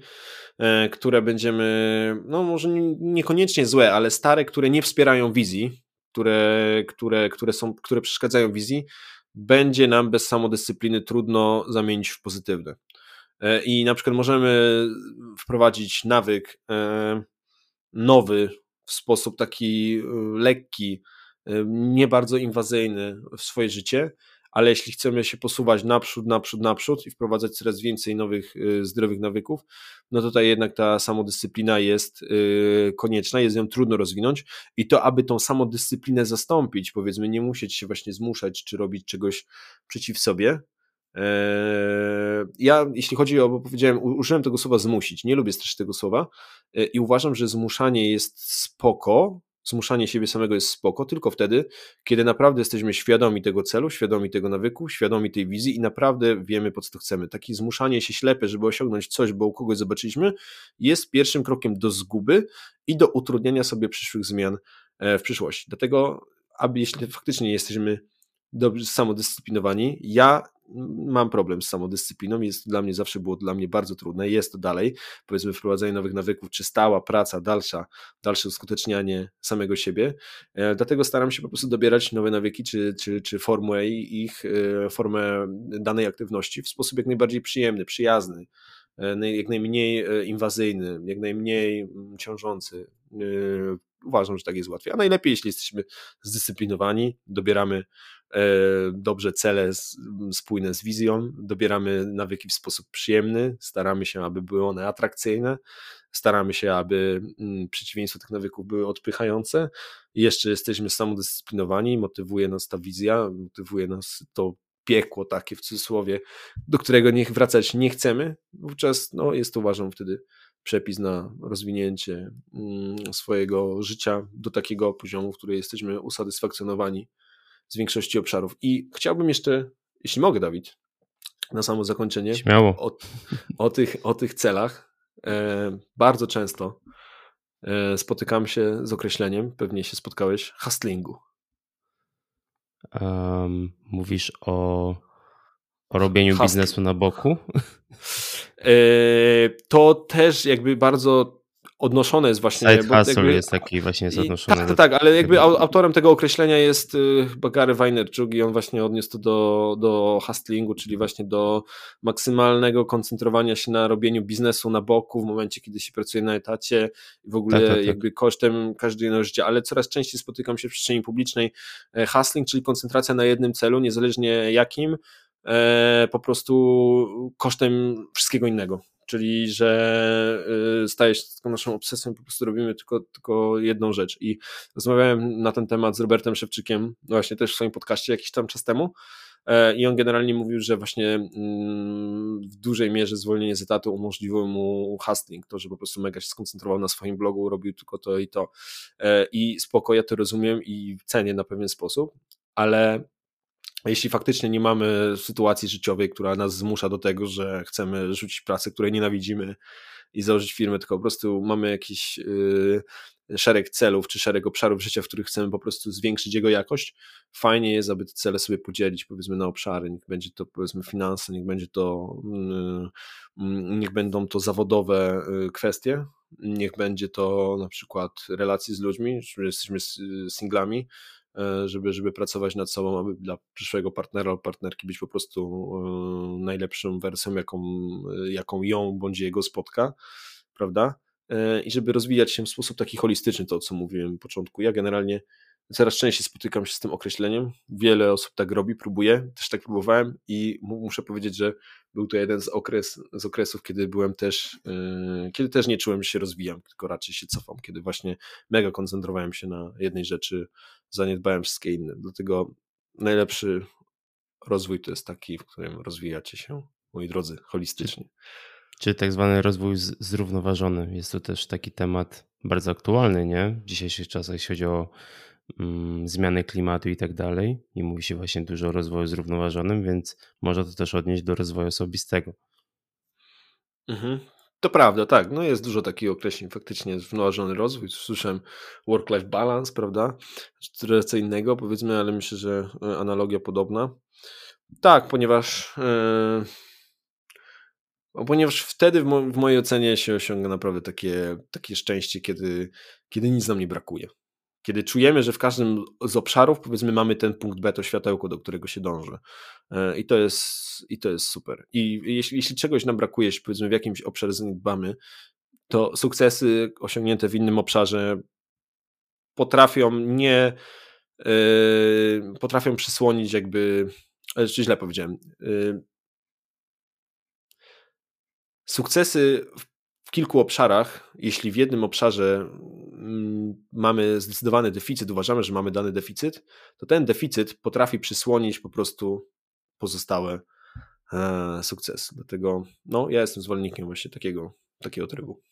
e, które będziemy, no może niekoniecznie złe, ale stare, które nie wspierają wizji, które, które, które, są, które przeszkadzają wizji, będzie nam bez samodyscypliny trudno zamienić w pozytywne. E, I na przykład możemy wprowadzić nawyk nowy, w sposób taki y, lekki, nie bardzo inwazyjny w swoje życie, ale jeśli chcemy się posuwać naprzód, naprzód, naprzód i wprowadzać coraz więcej nowych, y, zdrowych nawyków, no tutaj jednak ta samodyscyplina jest konieczna, jest ją trudno rozwinąć. I to, aby tą samodyscyplinę zastąpić, powiedzmy, nie musieć się właśnie zmuszać czy robić czegoś przeciw sobie, Eee, ja, jeśli chodzi o, bo powiedziałem, użyłem tego słowa zmusić, nie lubię też tego słowa e, i uważam, że zmuszanie jest spoko, zmuszanie siebie samego jest spoko, tylko wtedy, kiedy naprawdę jesteśmy świadomi tego celu, świadomi tego nawyku, świadomi tej wizji i naprawdę wiemy, po co to chcemy. Takie zmuszanie się ślepe, żeby osiągnąć coś, bo u kogoś zobaczyliśmy, jest pierwszym krokiem do zguby i do utrudniania sobie przyszłych zmian e, w przyszłości. Dlatego, aby jeśli faktycznie jesteśmy dobrze samodyscyplinowani, ja mam problem z samodyscypliną, jest dla mnie zawsze było dla mnie bardzo trudne, jest to dalej, powiedzmy wprowadzenie nowych nawyków, czy stała praca, dalsza, dalsze uskutecznianie samego siebie, e, dlatego staram się po prostu dobierać nowe nawyki, czy, czy, czy formę ich, e, formę danej aktywności w sposób jak najbardziej przyjemny, przyjazny, e, jak najmniej inwazyjny, jak najmniej mm, ciążący. Uważam, że tak jest łatwiej. A najlepiej, jeśli jesteśmy zdyscyplinowani, dobieramy dobrze cele spójne z wizją, dobieramy nawyki w sposób przyjemny, staramy się, aby były one atrakcyjne, staramy się, aby przeciwieństwo tych nawyków były odpychające. Jeszcze jesteśmy samodyscyplinowani, motywuje nas ta wizja, motywuje nas to piekło takie w cudzysłowie, do którego niech wracać nie chcemy, wówczas no, jest to uważam wtedy przepis na rozwinięcie swojego życia do takiego poziomu, w którym jesteśmy usatysfakcjonowani z większości obszarów. I chciałbym jeszcze, jeśli mogę, Dawid, na samo zakończenie, Śmiało. O, o, tych, o tych celach. E, bardzo często e, spotykam się z określeniem, pewnie się spotkałeś, hustlingu. Um, mówisz o, o robieniu Hustling. biznesu na boku? E, to też jakby bardzo odnoszone jest właśnie... Side bo hustle jakby, jest taki właśnie jest odnoszony. Tak, do... tak, ale jakby autorem tego określenia jest y, Gary Vaynerchuk i on właśnie odniósł to do, do hustlingu, czyli właśnie do maksymalnego koncentrowania się na robieniu biznesu na boku w momencie, kiedy się pracuje na etacie i w ogóle tak, tak, tak. jakby kosztem każdego życia, ale coraz częściej spotykam się w przestrzeni publicznej e, hustling, czyli koncentracja na jednym celu, niezależnie jakim, e, po prostu kosztem wszystkiego innego czyli że y, staje się taką naszą obsesją, po prostu robimy tylko, tylko jedną rzecz. I rozmawiałem na ten temat z Robertem Szewczykiem, właśnie też w swoim podcaście jakiś tam czas temu. E, I on generalnie mówił, że właśnie mm, w dużej mierze zwolnienie z etatu umożliwiło mu hustling, to, że po prostu mega się skoncentrował na swoim blogu, robił tylko to i to. E, I spoko, ja to rozumiem i cenię na pewien sposób, ale jeśli faktycznie nie mamy sytuacji życiowej, która nas zmusza do tego, że chcemy rzucić pracę, której nienawidzimy i założyć firmę, tylko po prostu mamy jakiś yy, szereg celów czy szereg obszarów życia, w których chcemy po prostu zwiększyć jego jakość, fajnie jest, aby te cele sobie podzielić powiedzmy na obszary, niech będzie to powiedzmy finanse, niech będzie to yy, niech będą to zawodowe yy, kwestie, niech będzie to na przykład relacje z ludźmi, że jesteśmy singlami, żeby, żeby pracować nad sobą, aby dla przyszłego partnera lub partnerki być po prostu e, najlepszą wersją, jaką, e, jaką ją bądź jego spotka, prawda? I żeby rozwijać się w sposób taki holistyczny, to co mówiłem na początku. Ja generalnie coraz częściej spotykam się z tym określeniem. Wiele osób tak robi, próbuje, też tak próbowałem i muszę powiedzieć, że był to jeden z, okres, z okresów, kiedy byłem też, yy, kiedy też nie czułem, że się rozwijam, tylko raczej się cofam, kiedy właśnie mega koncentrowałem się na jednej rzeczy, zaniedbałem wszystkie inne. Dlatego najlepszy rozwój to jest taki, w którym rozwijacie się, moi drodzy, holistycznie. Czy tak zwany rozwój zrównoważony. Jest to też taki temat bardzo aktualny, nie? W dzisiejszych czasach, jeśli chodzi o zmiany klimatu i tak dalej. I mówi się właśnie dużo o rozwoju zrównoważonym, więc można to też odnieść do rozwoju osobistego. Mhm. To prawda, tak. No jest dużo takich określeń. Faktycznie zrównoważony rozwój. Słyszałem work-life balance, prawda? Trochę co innego, powiedzmy, ale myślę, że e, analogia podobna. Tak, ponieważ. Yy... Ponieważ wtedy w, mo w, mojej ocenie się osiąga naprawdę takie, takie szczęście, kiedy, kiedy nic nam nie brakuje. Kiedy czujemy, że w każdym z obszarów, powiedzmy, mamy ten punkt B, to światełko, do którego się dąży. E, I to jest, i to jest super. I jeśli, jeśli czegoś nam brakuje, jeśli powiedzmy w jakimś obszarze zaniedbamy, to sukcesy osiągnięte w innym obszarze potrafią nie yy, potrafią przysłonić jakby, czy źle powiedziałem, yy, sukcesy w kilku obszarach, jeśli w jednym obszarze mm, mamy zdecydowany deficyt, uważamy, że mamy dany deficyt, to ten deficyt potrafi przysłonić po prostu pozostałe e, sukcesu. Dlatego no, ja jestem zwolennikiem właśnie takiego, takiego trybu.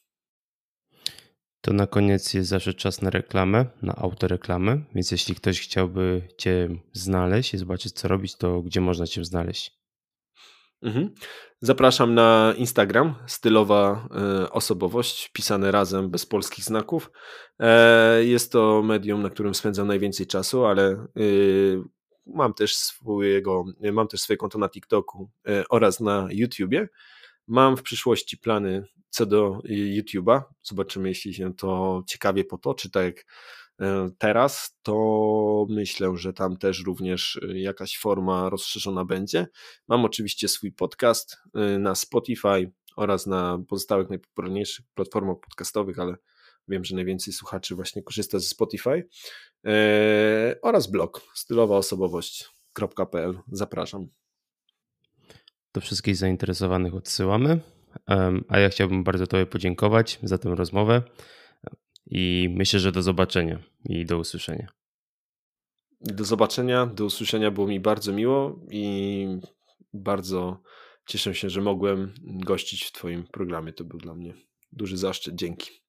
To na koniec jest zawsze czas na reklamę, na autoreklamę, więc jeśli ktoś chciałby Cię znaleźć i zobaczyć, co robić, to gdzie można Cię znaleźć? Mhm. Zapraszam na Instagram, stylowa e, osobowość, pisane razem, bez polskich znaków. E, jest to medium, na którym spędzam najwięcej czasu, ale y, mam też swojego, mam też swoje konto na TikToku e, oraz na YouTubie. Mam w przyszłości plany co do YouTube'a. Zobaczymy, jeśli się to ciekawie potoczy, tak jak teraz, to myślę, że tam też również e, jakaś forma rozszerzona będzie. Mam oczywiście swój podcast e, na Spotify oraz na pozostałych najpopularniejszych platformach podcastowych, ale wiem, że najwięcej słuchaczy właśnie korzysta ze Spotify oraz blog stylowaaosobowość.pl. Zapraszam. Do wszystkich zainteresowanych odsyłamy. A ja chciałbym bardzo Tobie podziękować za tę rozmowę. I myślę, że do zobaczenia i do usłyszenia. Do zobaczenia, do usłyszenia było mi bardzo miło i bardzo cieszę się, że mogłem gościć w Twoim programie. To był dla mnie duży zaszczyt. Dzięki.